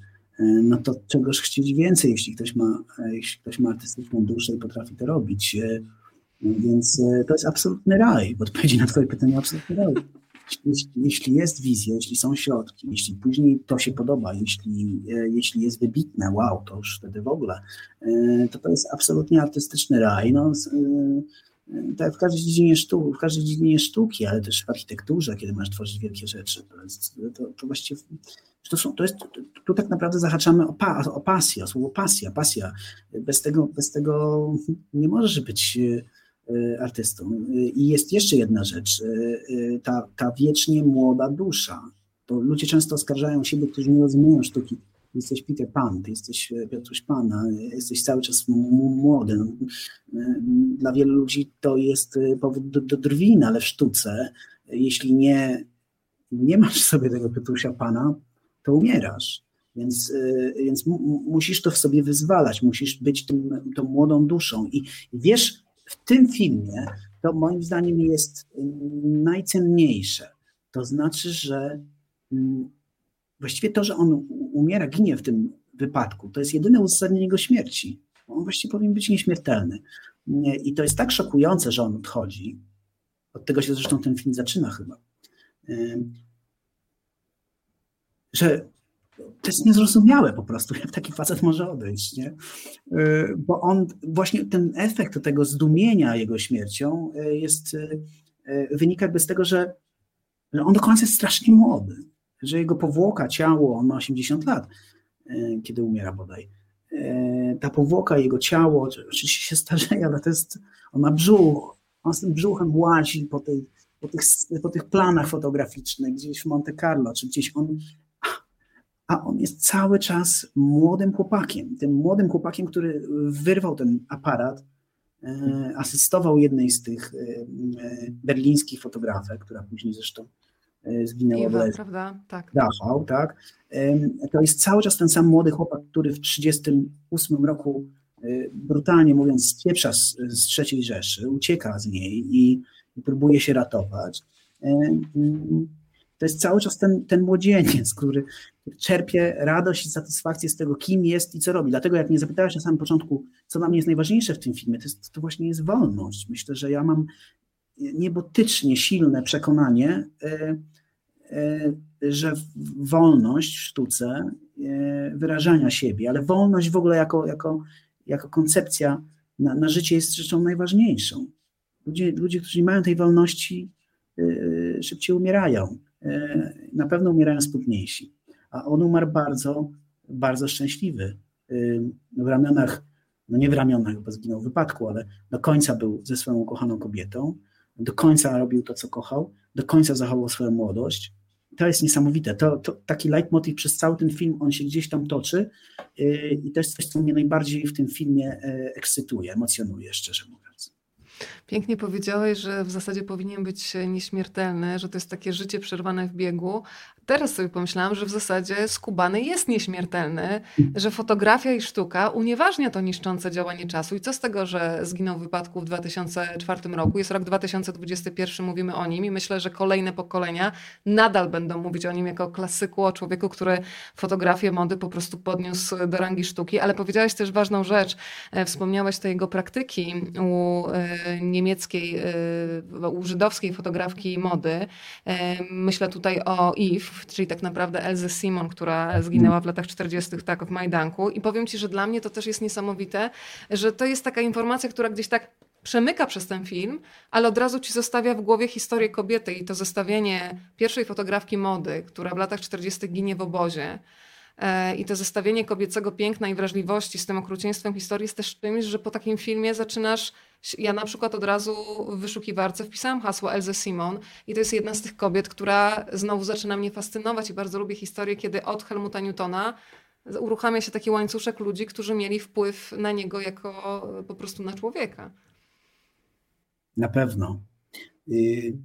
no to czegoś chcieć więcej, jeśli ktoś ma, jeśli ktoś ma artystyczną duszę i potrafi to robić. Więc to jest absolutny raj. W odpowiedzi na Twoje pytanie, absolutny raj jeśli, jeśli jest wizja, jeśli są środki, jeśli później to się podoba, jeśli, e, jeśli jest wybitne, wow, to już wtedy w ogóle, e, to to jest absolutnie artystyczny raj. No, e, tak w każdej dziedzinie sztuki, w każdej dziedzinie sztuki, ale też w architekturze, kiedy masz tworzyć wielkie rzeczy, to, to, to właściwie to, są, to jest, tu tak naprawdę zahaczamy o, pa, o pasję, o słowo pasja, pasja. Bez tego, bez tego nie możesz być artystą. I jest jeszcze jedna rzecz, y, ta, ta wiecznie młoda dusza. To ludzie często oskarżają siebie, którzy nie rozumieją sztuki. Jesteś Peter Pan, ty jesteś Piotruś Pana, jesteś cały czas młody. Dla wielu ludzi to jest powód do, do drwin, ale w sztuce, jeśli nie, nie masz sobie tego Piotrusia Pana, to umierasz. Więc, więc musisz to w sobie wyzwalać, musisz być tym, tą młodą duszą. I wiesz, w tym filmie to moim zdaniem jest najcenniejsze. To znaczy, że mm, właściwie to, że on umiera, ginie w tym wypadku, to jest jedyne uzasadnienie jego śmierci. On właściwie powinien być nieśmiertelny. I to jest tak szokujące, że on odchodzi. Od tego się zresztą ten film zaczyna chyba. Że to jest niezrozumiałe po prostu, jak taki facet może odejść, nie? Y, bo on, właśnie ten efekt tego zdumienia jego śmiercią y, jest, y, wynika jakby z tego, że on do końca jest strasznie młody. że jego powłoka, ciało, on ma 80 lat, kiedy umiera bodaj. Ta powłoka, jego ciało, oczywiście się starzeje, ale to jest, on ma brzuch, on z tym brzuchem łazi po, tej, po, tych, po tych planach fotograficznych, gdzieś w Monte Carlo, czy gdzieś on a on jest cały czas młodym chłopakiem. Tym młodym chłopakiem, który wyrwał ten aparat, e, asystował jednej z tych e, e, berlińskich fotografek, która później zresztą zginęła Ewa, prawda? Tak. Dachau, tak. To jest cały czas ten sam młody chłopak, który w 1938 roku brutalnie mówiąc spieprza z, z III Rzeszy, ucieka z niej i, i próbuje się ratować to jest cały czas ten, ten młodzieniec, który czerpie radość i satysfakcję z tego, kim jest i co robi. Dlatego, jak mnie zapytałeś na samym początku, co dla mnie jest najważniejsze w tym filmie, to, jest, to właśnie jest wolność. Myślę, że ja mam niebotycznie silne przekonanie, e, e, że wolność w sztuce e, wyrażania siebie, ale wolność w ogóle jako, jako, jako koncepcja na, na życie jest rzeczą najważniejszą. Ludzie, ludzie, którzy nie mają tej wolności, szybciej umierają. E, na pewno umierają smutniejsi. A on umarł bardzo, bardzo szczęśliwy. E, w ramionach, no nie w ramionach, bo zginął w wypadku, ale do końca był ze swoją ukochaną kobietą, do końca robił to, co kochał, do końca zachował swoją młodość. To jest niesamowite. To, to taki leitmotiv przez cały ten film, on się gdzieś tam toczy e, i to jest coś, co mnie najbardziej w tym filmie ekscytuje, emocjonuje, szczerze mówiąc. Pięknie powiedziałeś, że w zasadzie powinien być nieśmiertelny, że to jest takie życie przerwane w biegu, Teraz sobie pomyślałam, że w zasadzie skubany jest nieśmiertelny, że fotografia i sztuka unieważnia to niszczące działanie czasu. I co z tego, że zginął w wypadku w 2004 roku? Jest rok 2021, mówimy o nim i myślę, że kolejne pokolenia nadal będą mówić o nim jako klasyku, o człowieku, który fotografię mody po prostu podniósł do rangi sztuki. Ale powiedziałeś też ważną rzecz. E, wspomniałeś tej jego praktyki u e, niemieckiej, u żydowskiej fotografki mody. Myślę tutaj o Eve, czyli tak naprawdę Elze Simon, która zginęła w latach 40. tak w Majdanku. I powiem ci, że dla mnie to też jest niesamowite, że to jest taka informacja, która gdzieś tak przemyka przez ten film, ale od razu ci zostawia w głowie historię kobiety i to zestawienie pierwszej fotografki mody, która w latach 40. ginie w obozie. E, I to zestawienie kobiecego piękna i wrażliwości z tym okrucieństwem historii jest też czymś, że po takim filmie zaczynasz ja na przykład od razu w wyszukiwarce wpisałam hasło Elze Simon i to jest jedna z tych kobiet, która znowu zaczyna mnie fascynować i bardzo lubię historię, kiedy od Helmuta Newtona uruchamia się taki łańcuszek ludzi, którzy mieli wpływ na niego jako po prostu na człowieka. Na pewno. Y,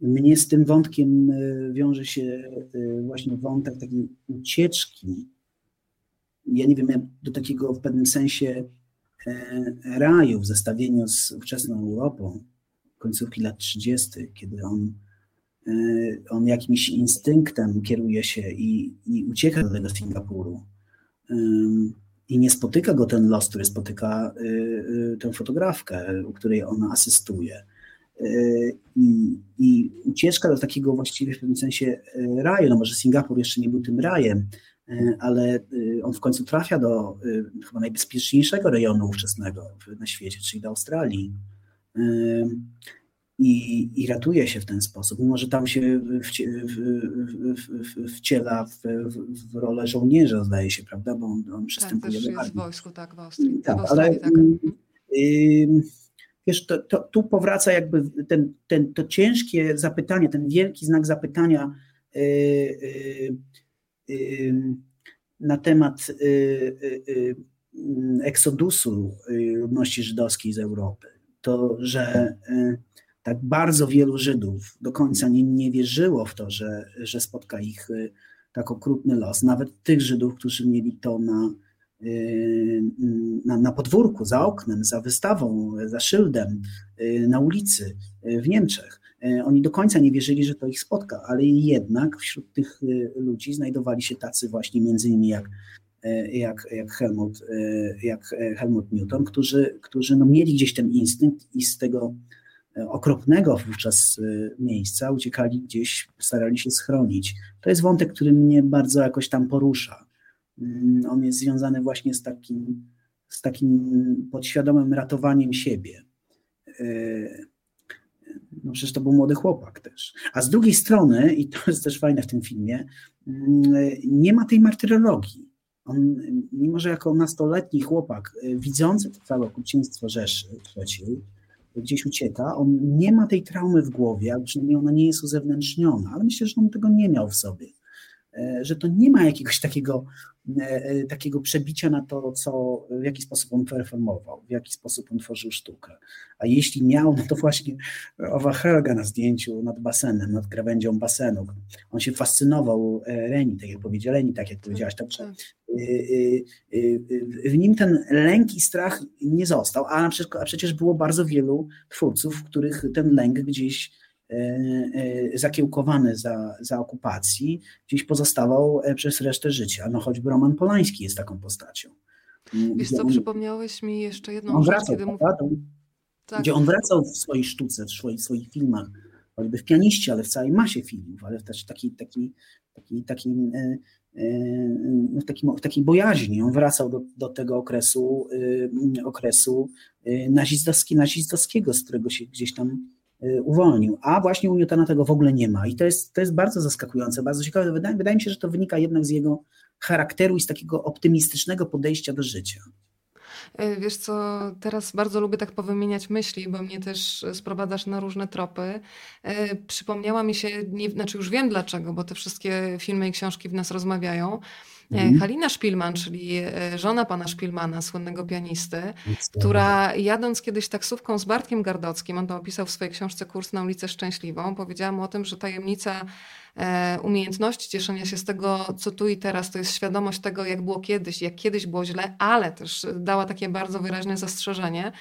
mnie z tym wątkiem y, wiąże się y, właśnie wątek takiej ucieczki. Ja nie wiem, ja do takiego w pewnym sensie raju w zestawieniu z ówczesną Europą końcówki lat 30., kiedy on, e, on jakimś instynktem kieruje się i, i ucieka do tego Singapuru. I nie spotyka go ten los, który spotyka e, tę fotografkę, u której ona asystuje. I, I ucieczka do takiego właściwie w pewnym sensie raju, no może Singapur jeszcze nie był tym rajem, E, ale y, on w końcu trafia do y, chyba najbezpieczniejszego rejonu ówczesnego na świecie, czyli do Australii. E, I, i ratuje się w ten sposób, mimo że tam się wciela w, w, w rolę żołnierza, zdaje się, prawda? Bo on, on przystępuje tak, do armii. w wojsku, tak, w Austrii. Tak, w Australii, ale, tak. Y, wiesz, to, to, tu powraca jakby ten, ten, to ciężkie zapytanie, ten wielki znak zapytania, y, y, na temat y, y, y, eksodusu ludności żydowskiej z Europy. To, że tak bardzo wielu Żydów do końca nie, nie wierzyło w to, że, że spotka ich tak okrutny los. Nawet tych Żydów, którzy mieli to na, na, na podwórku, za oknem, za wystawą, za szyldem, na ulicy w Niemczech. E, oni do końca nie wierzyli, że to ich spotka, ale jednak wśród tych e, ludzi znajdowali się tacy właśnie między innymi jak, e, jak, jak, Helmut, jak Helmut Newton, którzy, którzy no mieli gdzieś ten instynkt i z tego okropnego wówczas miejsca uciekali gdzieś, starali się schronić. To jest wątek, który mnie bardzo jakoś tam porusza. Mm, on jest związany właśnie z takim, z takim podświadomym ratowaniem siebie no przecież to był młody chłopak też. A z drugiej strony, i to jest też fajne w tym filmie, mm, nie ma tej martyrologii. On, mimo że jako nastoletni chłopak, y, widzący to całe okrucieństwo Rzeszy III, gdzieś ucieka, on nie ma tej traumy w głowie, a przynajmniej ona nie jest uzewnętrzniona, ale myślę, że on tego nie miał w sobie. E, że to nie ma jakiegoś takiego, e, e, takiego przebicia na to, co, w jaki sposób on performował, w jaki sposób on tworzył sztukę. A jeśli miał, no to właśnie owa Helga na zdjęciu nad basenem, nad krawędzią basenu. On się fascynował Leni, tak jak powiedział Leni, tak jak powiedziałaś. Także w nim ten lęk i strach nie został, a przecież było bardzo wielu twórców, w których ten lęk gdzieś zakiełkowany za, za okupacji, gdzieś pozostawał e, przez resztę życia. No choćby Roman Polański jest taką postacią. Mm, Wiesz co, on, przypomniałeś mi jeszcze jedną rzecz, kiedy mówił... Tak. Gdzie on wracał w swojej sztuce, w swoich, swoich filmach, choćby w pianiście, ale w całej masie filmów, ale też taki, taki, taki, taki, w, takim, w takiej bojaźni. On wracał do, do tego okresu, okresu nazistowski, nazistowskiego, z którego się gdzieś tam Y, uwolnił, a właśnie u Newtona tego w ogóle nie ma i to jest, to jest bardzo zaskakujące, bardzo ciekawe. Wydaje, wydaje mi się, że to wynika jednak z jego charakteru i z takiego optymistycznego podejścia do życia. Y, wiesz co, teraz bardzo lubię tak powymieniać myśli, bo mnie też sprowadzasz na różne tropy. Y, przypomniała mi się, nie, znaczy już wiem dlaczego, bo te wszystkie filmy i książki w nas rozmawiają, E, mhm. Halina Szpilman, czyli e, żona pana Szpilmana, słynnego pianisty, która jadąc kiedyś taksówką z Bartkiem Gardockim, on to opisał w swojej książce Kurs na ulicę Szczęśliwą, powiedziałam o tym, że tajemnica e, umiejętności cieszenia się z tego, co tu i teraz, to jest świadomość tego, jak było kiedyś, jak kiedyś było źle, ale też dała takie bardzo wyraźne zastrzeżenie,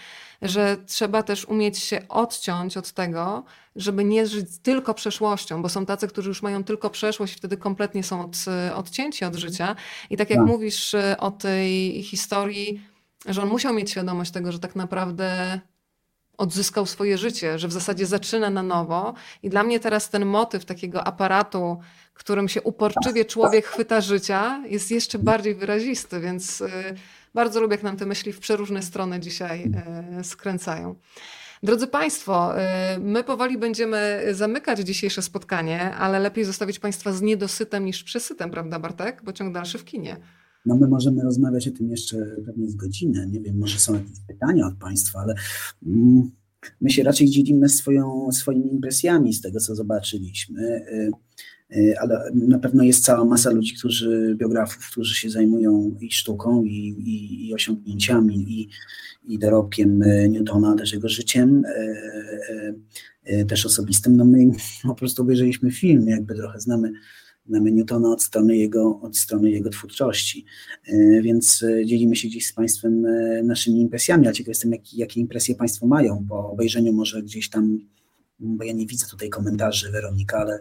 że trzeba też umieć się odciąć od tego, żeby nie żyć tylko przeszłością, bo są tacy, którzy już mają tylko przeszłość i wtedy kompletnie są od, odcięci od życia. I tak jak tak. mówisz y, o tej historii, że on musiał mieć świadomość tego, że tak naprawdę odzyskał swoje życie, że w zasadzie zaczyna na nowo. I dla mnie teraz ten motyw takiego aparatu, którym się uporczywie człowiek chwyta życia, jest jeszcze bardziej wyrazisty, więc y, bardzo lubię, jak nam te myśli w przeróżne strony dzisiaj y, skręcają. Drodzy Państwo, y, my powoli będziemy zamykać dzisiejsze spotkanie, ale lepiej zostawić Państwa z niedosytem niż przesytem, prawda Bartek? Bo ciąg dalszy w kinie. No my możemy rozmawiać o tym jeszcze pewnie z godzinę. Nie wiem, może są jakieś pytania od Państwa, ale mm, my się raczej dzielimy swoją, swoimi impresjami z tego, co zobaczyliśmy. Y, y, ale na pewno jest cała masa ludzi, którzy, biografów, którzy się zajmują i sztuką, i, i, i osiągnięciami, i, i dorobkiem e, Newtona, też jego życiem, też osobistym. No my po prostu obejrzeliśmy film, jakby trochę znamy Newtona od strony, jego, od strony jego twórczości, więc dzielimy się gdzieś z Państwem naszymi impresjami, a ciekaw jestem, jak, jakie impresje Państwo mają po obejrzeniu może gdzieś tam, bo ja nie widzę tutaj komentarzy Weronika, ale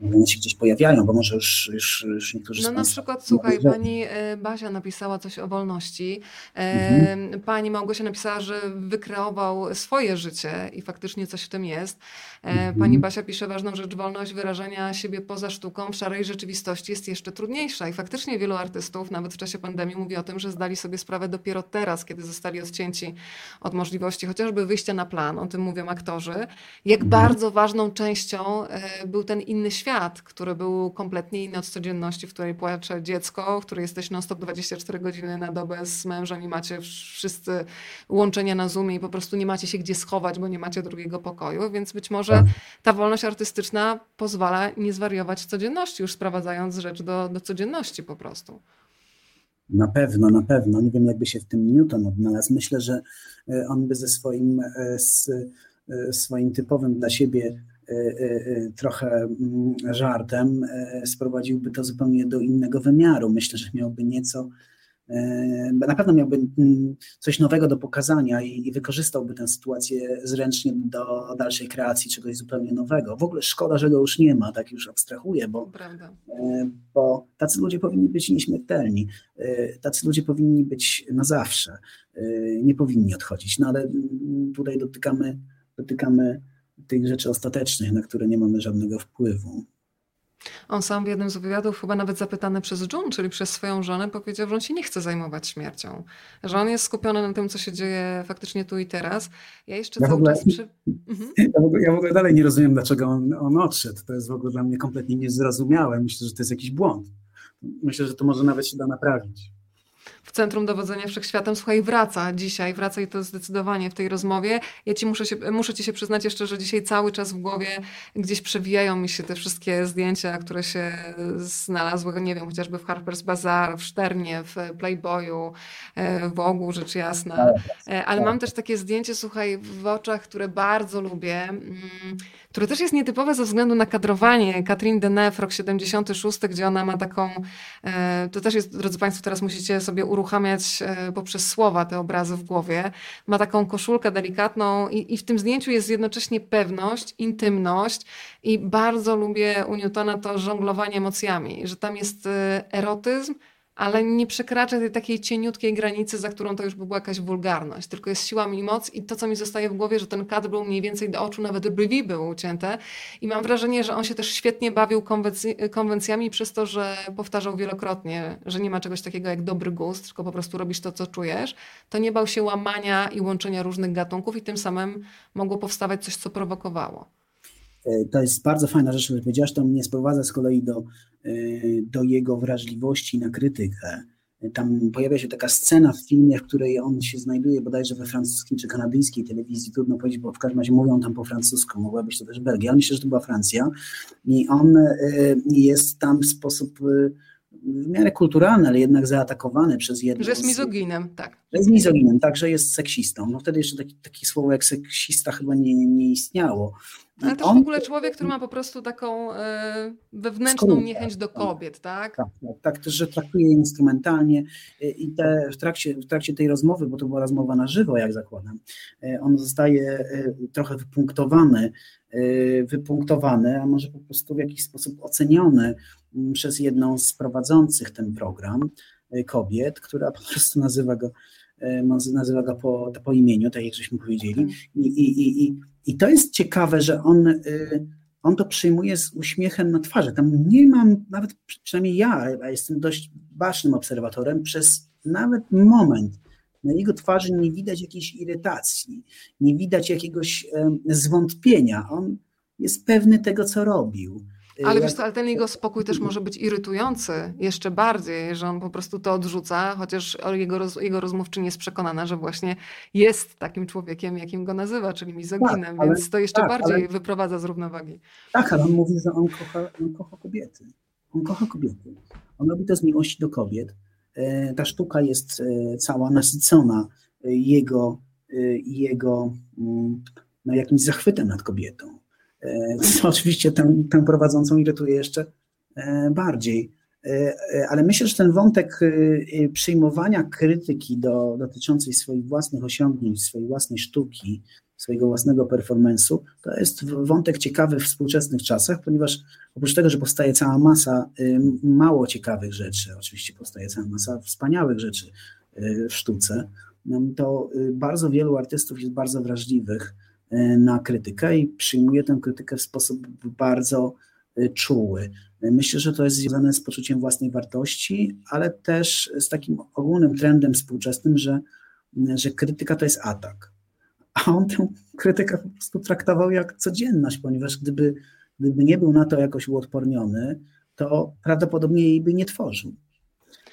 one się gdzieś pojawiają, bo może już, już, już niektórzy No na przykład, słuchaj, pani e, Basia napisała coś o wolności. E, mhm. Pani Małgosia napisała, że wykreował swoje życie i faktycznie coś w tym jest. E, mhm. Pani Basia pisze, ważną rzecz, wolność wyrażania siebie poza sztuką w szarej rzeczywistości jest jeszcze trudniejsza i faktycznie wielu artystów, nawet w czasie pandemii, mówi o tym, że zdali sobie sprawę dopiero teraz, kiedy zostali odcięci od możliwości chociażby wyjścia na plan, o tym mówią aktorzy, jak mhm. bardzo ważną częścią był ten inny świat, świat, który był kompletnie inny od codzienności, w której płacze dziecko, w której jesteś non-stop 24 godziny na dobę z mężem i macie wszyscy łączenia na Zoomie i po prostu nie macie się gdzie schować, bo nie macie drugiego pokoju, więc być może tak. ta wolność artystyczna pozwala nie zwariować codzienności, już sprowadzając rzecz do, do codzienności po prostu. Na pewno, na pewno. Nie wiem, jakby się w tym Newton odnalazł. Myślę, że e, on by ze swoim, e, z e, swoim typowym dla siebie trochę mm, żartem, sprowadziłby to zupełnie do innego wymiaru. Myślę, że miałby nieco, na pewno miałby mm, coś nowego do pokazania i, wykorzystałby tę sytuację zręcznie do dalszej kreacji czegoś zupełnie nowego. W ogóle szkoda, że go już nie ma, tak już abstrahuję, bo, bo tacy ludzie powinni być nieśmiertelni. Tacy ludzie powinni być na zawsze. Nie powinni odchodzić. No ale mm, tutaj dotykamy, dotykamy tych rzeczy ostatecznych, na które nie mamy żadnego wpływu. On sam w jednym z wywiadów, chyba nawet zapytany przez June, czyli przez swoją żonę, powiedział, że on się nie chce zajmować śmiercią. Że on jest skupiony na tym, co się dzieje faktycznie tu i teraz. Ja jeszcze Ja w cały ogóle- czas przy... Mhm. Ja w, ogóle, ja w ogóle dalej nie rozumiem, dlaczego on, on odszedł. To jest w ogóle dla mnie kompletnie niezrozumiałe. Myślę, że to jest jakiś błąd. Myślę, że to może nawet się da naprawić. W Centrum Dowodzenia Wszechświatem. Słuchaj, wraca dzisiaj, wraca i to zdecydowanie w tej rozmowie. Ja ci muszę, się, muszę ci się przyznać jeszcze, że dzisiaj cały czas w głowie gdzieś przewijają mi się te wszystkie zdjęcia, które się znalazły, nie wiem, chociażby w Harper's Bazaar, w Szternie, w Playboyu, e, w Ogół, rzecz jasna. E, Ale mam też takie zdjęcie, słuchaj, w oczach, które bardzo lubię, mm, które też jest nietypowe ze względu na kadrowanie. Catherine Deneuve, rok 76, gdzie ona ma taką, e, to też jest, drodzy Państwo, teraz musicie sobie uruchamiać e, poprzez słowa te obrazy w głowie. Ma taką koszulkę delikatną i, i w tym zdjęciu jest jednocześnie pewność, intymność i bardzo lubię u Newtona to żonglowanie emocjami, że tam jest e, erotyzm, ale nie przekracza tej takiej cieniutkiej granicy, za którą to już by była jakaś wulgarność, tylko jest siła i moc i to, co mi zostaje w głowie, że ten kadr był mniej więcej do oczu, nawet brwi były ucięte i mam wrażenie, że on się też świetnie bawił konwencji- konwencjami przez to, że powtarzał wielokrotnie, że nie ma czegoś takiego jak dobry gust, tylko po prostu robisz to, co czujesz, to nie bał się łamania i łączenia różnych gatunków i tym samym mogło powstawać coś, co prowokowało. E, To jest bardzo fajna rzecz, którą powiedziałaś. To mnie sprowadza z kolei do, do jego wrażliwości na krytykę. E, Tam pojawia się taka scena w filmie, w której on się znajduje bodajże we francuskiej czy kanadyjskiej telewizji, trudno powiedzieć, bo w każdym razie mówią tam po francusku, mogła być to też Belgia, ale myślę, że to była Francja. I on e, jest tam w sposób e, w miarę kulturalny, ale jednak zaatakowany przez jedną Że jest mizoginem, tak. że jest mizoginem, tak, że jest seksistą. No wtedy jeszcze taki, takie słowo jak seksista chyba nie, nie istniało. Ale też w ogóle człowiek, który ma po prostu taką e, wewnętrzną niechęć do kobiet, tak? Tak, tak, tak też, że traktuje je instrumentalnie y, i te, w, trakcie, w trakcie tej rozmowy, bo to była rozmowa na żywo, jak zakładam, y, on zostaje trochę wypunktowany, wypunktowany, a może po prostu w jakiś sposób oceniony mm, przez jedną z prowadzących ten program kobiet, która po prostu nazywa go, nazywa go po, po imieniu, tak jak żeśmy powiedzieli. I, i, i, i, I to jest ciekawe, że on, y, on to przyjmuje z uśmiechem na twarzy. Tam nie mam, nawet przynajmniej ja, a jestem dość bacznym obserwatorem, przez nawet moment na jego twarzy nie widać jakiejś irytacji, nie widać jakiegoś zwątpienia. On jest pewny tego, co robił. Ale Jak- wiesz co, ale ten jego spokój też może być irytujący jeszcze bardziej, że on po prostu to odrzuca, chociaż jego, roz, jego rozmówczyni jest przekonana, że właśnie jest takim człowiekiem, jakim go nazywa, czyli mizoginem, Tak, więc to jeszcze tak, bardziej ale- wyprowadza z równowagi. Tak, ale on mówi, że on kocha, on kocha kobiety. On kocha kobiety. On robi to z miłości do kobiet. E, Ta sztuka jest e, cała nasycona e, jego, jego mm, no, jakimś zachwytem nad kobietą. Co oczywiście tę, tę prowadzącą irytuje jeszcze e, bardziej. E, e, Ale myślę, że ten wątek przyjmowania krytyki do, dotyczącej swoich własnych osiągnięć, swojej własnej sztuki, swojego własnego performance'u, to jest wątek ciekawy w współczesnych czasach, ponieważ oprócz tego, że powstaje cała masa y, mało ciekawych rzeczy, oczywiście powstaje cała masa wspaniałych rzeczy y, w sztuce, no, to y, bardzo wielu artystów jest bardzo wrażliwych na krytykę i przyjmuje tę krytykę w sposób bardzo y, czuły. Y, Myślę, że to jest związane z poczuciem własnej wartości, ale też z takim ogólnym trendem współczesnym, że, że krytyka to jest atak a on tę krytykę po prostu traktował jak codzienność, ponieważ gdyby, gdyby nie był na to jakoś uodporniony, to prawdopodobnie jej by nie tworzył.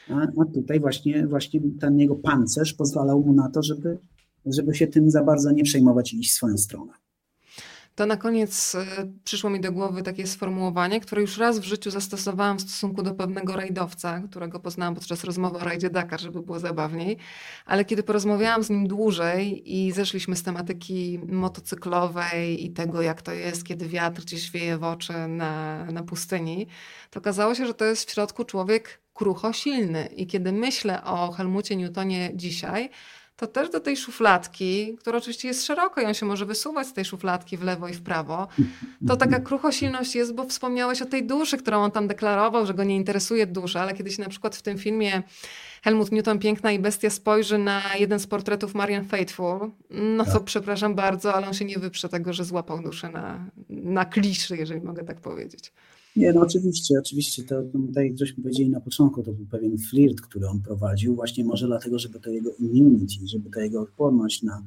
A, a tutaj właśnie, właśnie ten jego pancerz pozwalał mu na to, żeby, żeby się tym za bardzo nie przejmować i iść swoją stronę. To na koniec e, przyszło mi do głowy takie sformułowanie, które już raz w życiu zastosowałam w stosunku do pewnego rajdowca, którego poznałam podczas rozmowy o rajdzie Dakar, żeby było zabawniej. Ale kiedy porozmawiałam z nim dłużej i zeszliśmy z tematyki motocyklowej i tego, jak to jest, kiedy wiatr ci świeje w oczy na, na pustyni, to okazało się, że to jest w środku człowiek krucho silny. I kiedy myślę o Helmucie Newtonie dzisiaj, to też do tej szufladki, która oczywiście jest szeroko i on się może wysuwać z tej szufladki w lewo i w prawo, to taka kruchosilność jest, bo wspomniałeś o tej duszy, którą on tam deklarował, że go nie interesuje dusza, ale kiedy się na przykład w tym filmie Helmut Newton, Piękna i Bestia spojrzy na jeden z portretów Marian Faithful, no to przepraszam bardzo, ale on się nie wyprze tego, że złapał duszę na, na kliszy, jeżeli mogę tak powiedzieć. Nie, no oczywiście, oczywiście. To, tak jak żeśmy powiedzieli na początku, to był pewien flirt, który on prowadził, właśnie może dlatego, żeby to jego immunity, żeby ta jego odporność na,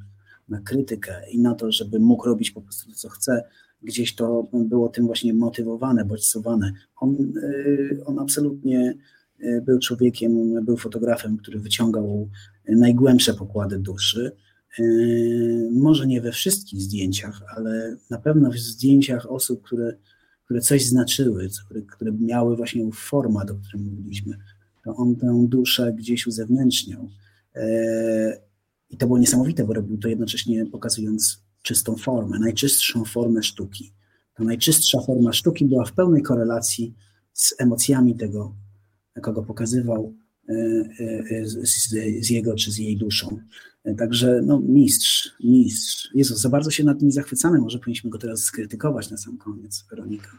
na krytykę i na to, żeby mógł robić po prostu to, co chce, gdzieś to było tym właśnie motywowane, bodźcowane. On, y, on absolutnie y, był człowiekiem, był fotografem, który wyciągał najgłębsze pokłady duszy. Y, może nie we wszystkich zdjęciach, ale na pewno w zdjęciach osób, które, które coś znaczyły, które, które miały właśnie format, o którym mówiliśmy, to on tę duszę gdzieś uzewnętrzniał. I to było niesamowite, bo robił to jednocześnie pokazując czystą formę, najczystszą formę sztuki. Ta najczystsza forma sztuki była w pełnej korelacji z emocjami tego, kogo pokazywał, e, e, z, z, jego czy z jej duszą. Także no, mistrz, mistrz. Jezus, za bardzo się nad nim zachwycamy, może powinniśmy go teraz skrytykować na sam koniec, Weronika.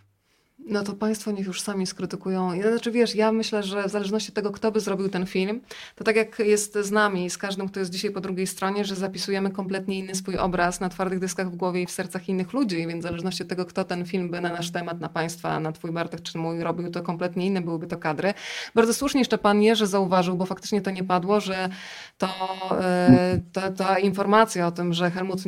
No to Państwo niech już sami skrytykują. Znaczy wiesz, ja myślę, że w zależności od tego, kto by zrobił ten film, to tak jak jest z nami, z każdym, kto jest dzisiaj po drugiej stronie, że zapisujemy kompletnie inny swój obraz na twardych dyskach w głowie i w sercach innych ludzi, więc w zależności od tego, kto ten film by na nasz temat, na Państwa, na Twój Bartek czy mój robił, to kompletnie inne byłyby to kadry. Bardzo słusznie jeszcze Pan Jerzy zauważył, bo faktycznie to nie padło, że to, e, ta, ta informacja o tym, że Helmut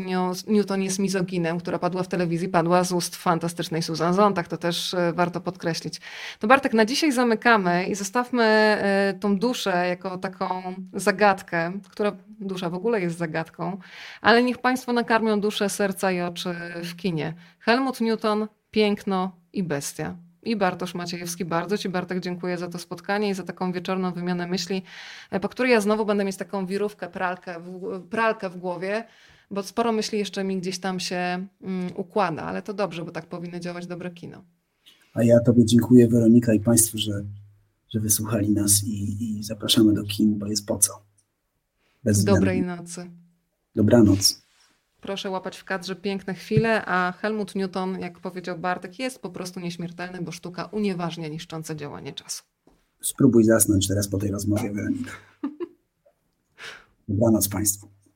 Newton jest mizoginem, która padła w telewizji, padła z ust fantastycznej Susan Zontag. To też e, warto podkreślić. To Bartek, na dzisiaj zamykamy i zostawmy e, tą duszę jako taką zagadkę, która dusza w ogóle jest zagadką, ale niech Państwo nakarmią duszę, serca i oczy w kinie. Helmut Newton, piękno i bestia. I Bartosz Maciejewski, bardzo Ci Bartek dziękuję za to spotkanie i za taką wieczorną wymianę myśli, e, po której ja znowu będę mieć taką wirówkę, pralkę w, pralkę w głowie, bo sporo myśli jeszcze mi gdzieś tam się mm, układa, ale to dobrze, bo tak powinno działać dobre kino. A ja Tobie dziękuję, Weronika, i Państwu, że, że wysłuchali nas i, i zapraszamy do kin, bo jest po co. Bez Dobrej nocy. Dobranoc. Proszę łapać w kadrze piękne chwile, a Helmut Newton, jak powiedział Bartek, jest po prostu nieśmiertelny, bo sztuka unieważnia niszczące działanie czasu. Spróbuj zasnąć teraz po tej rozmowie, Weronika. Dobranoc Państwu.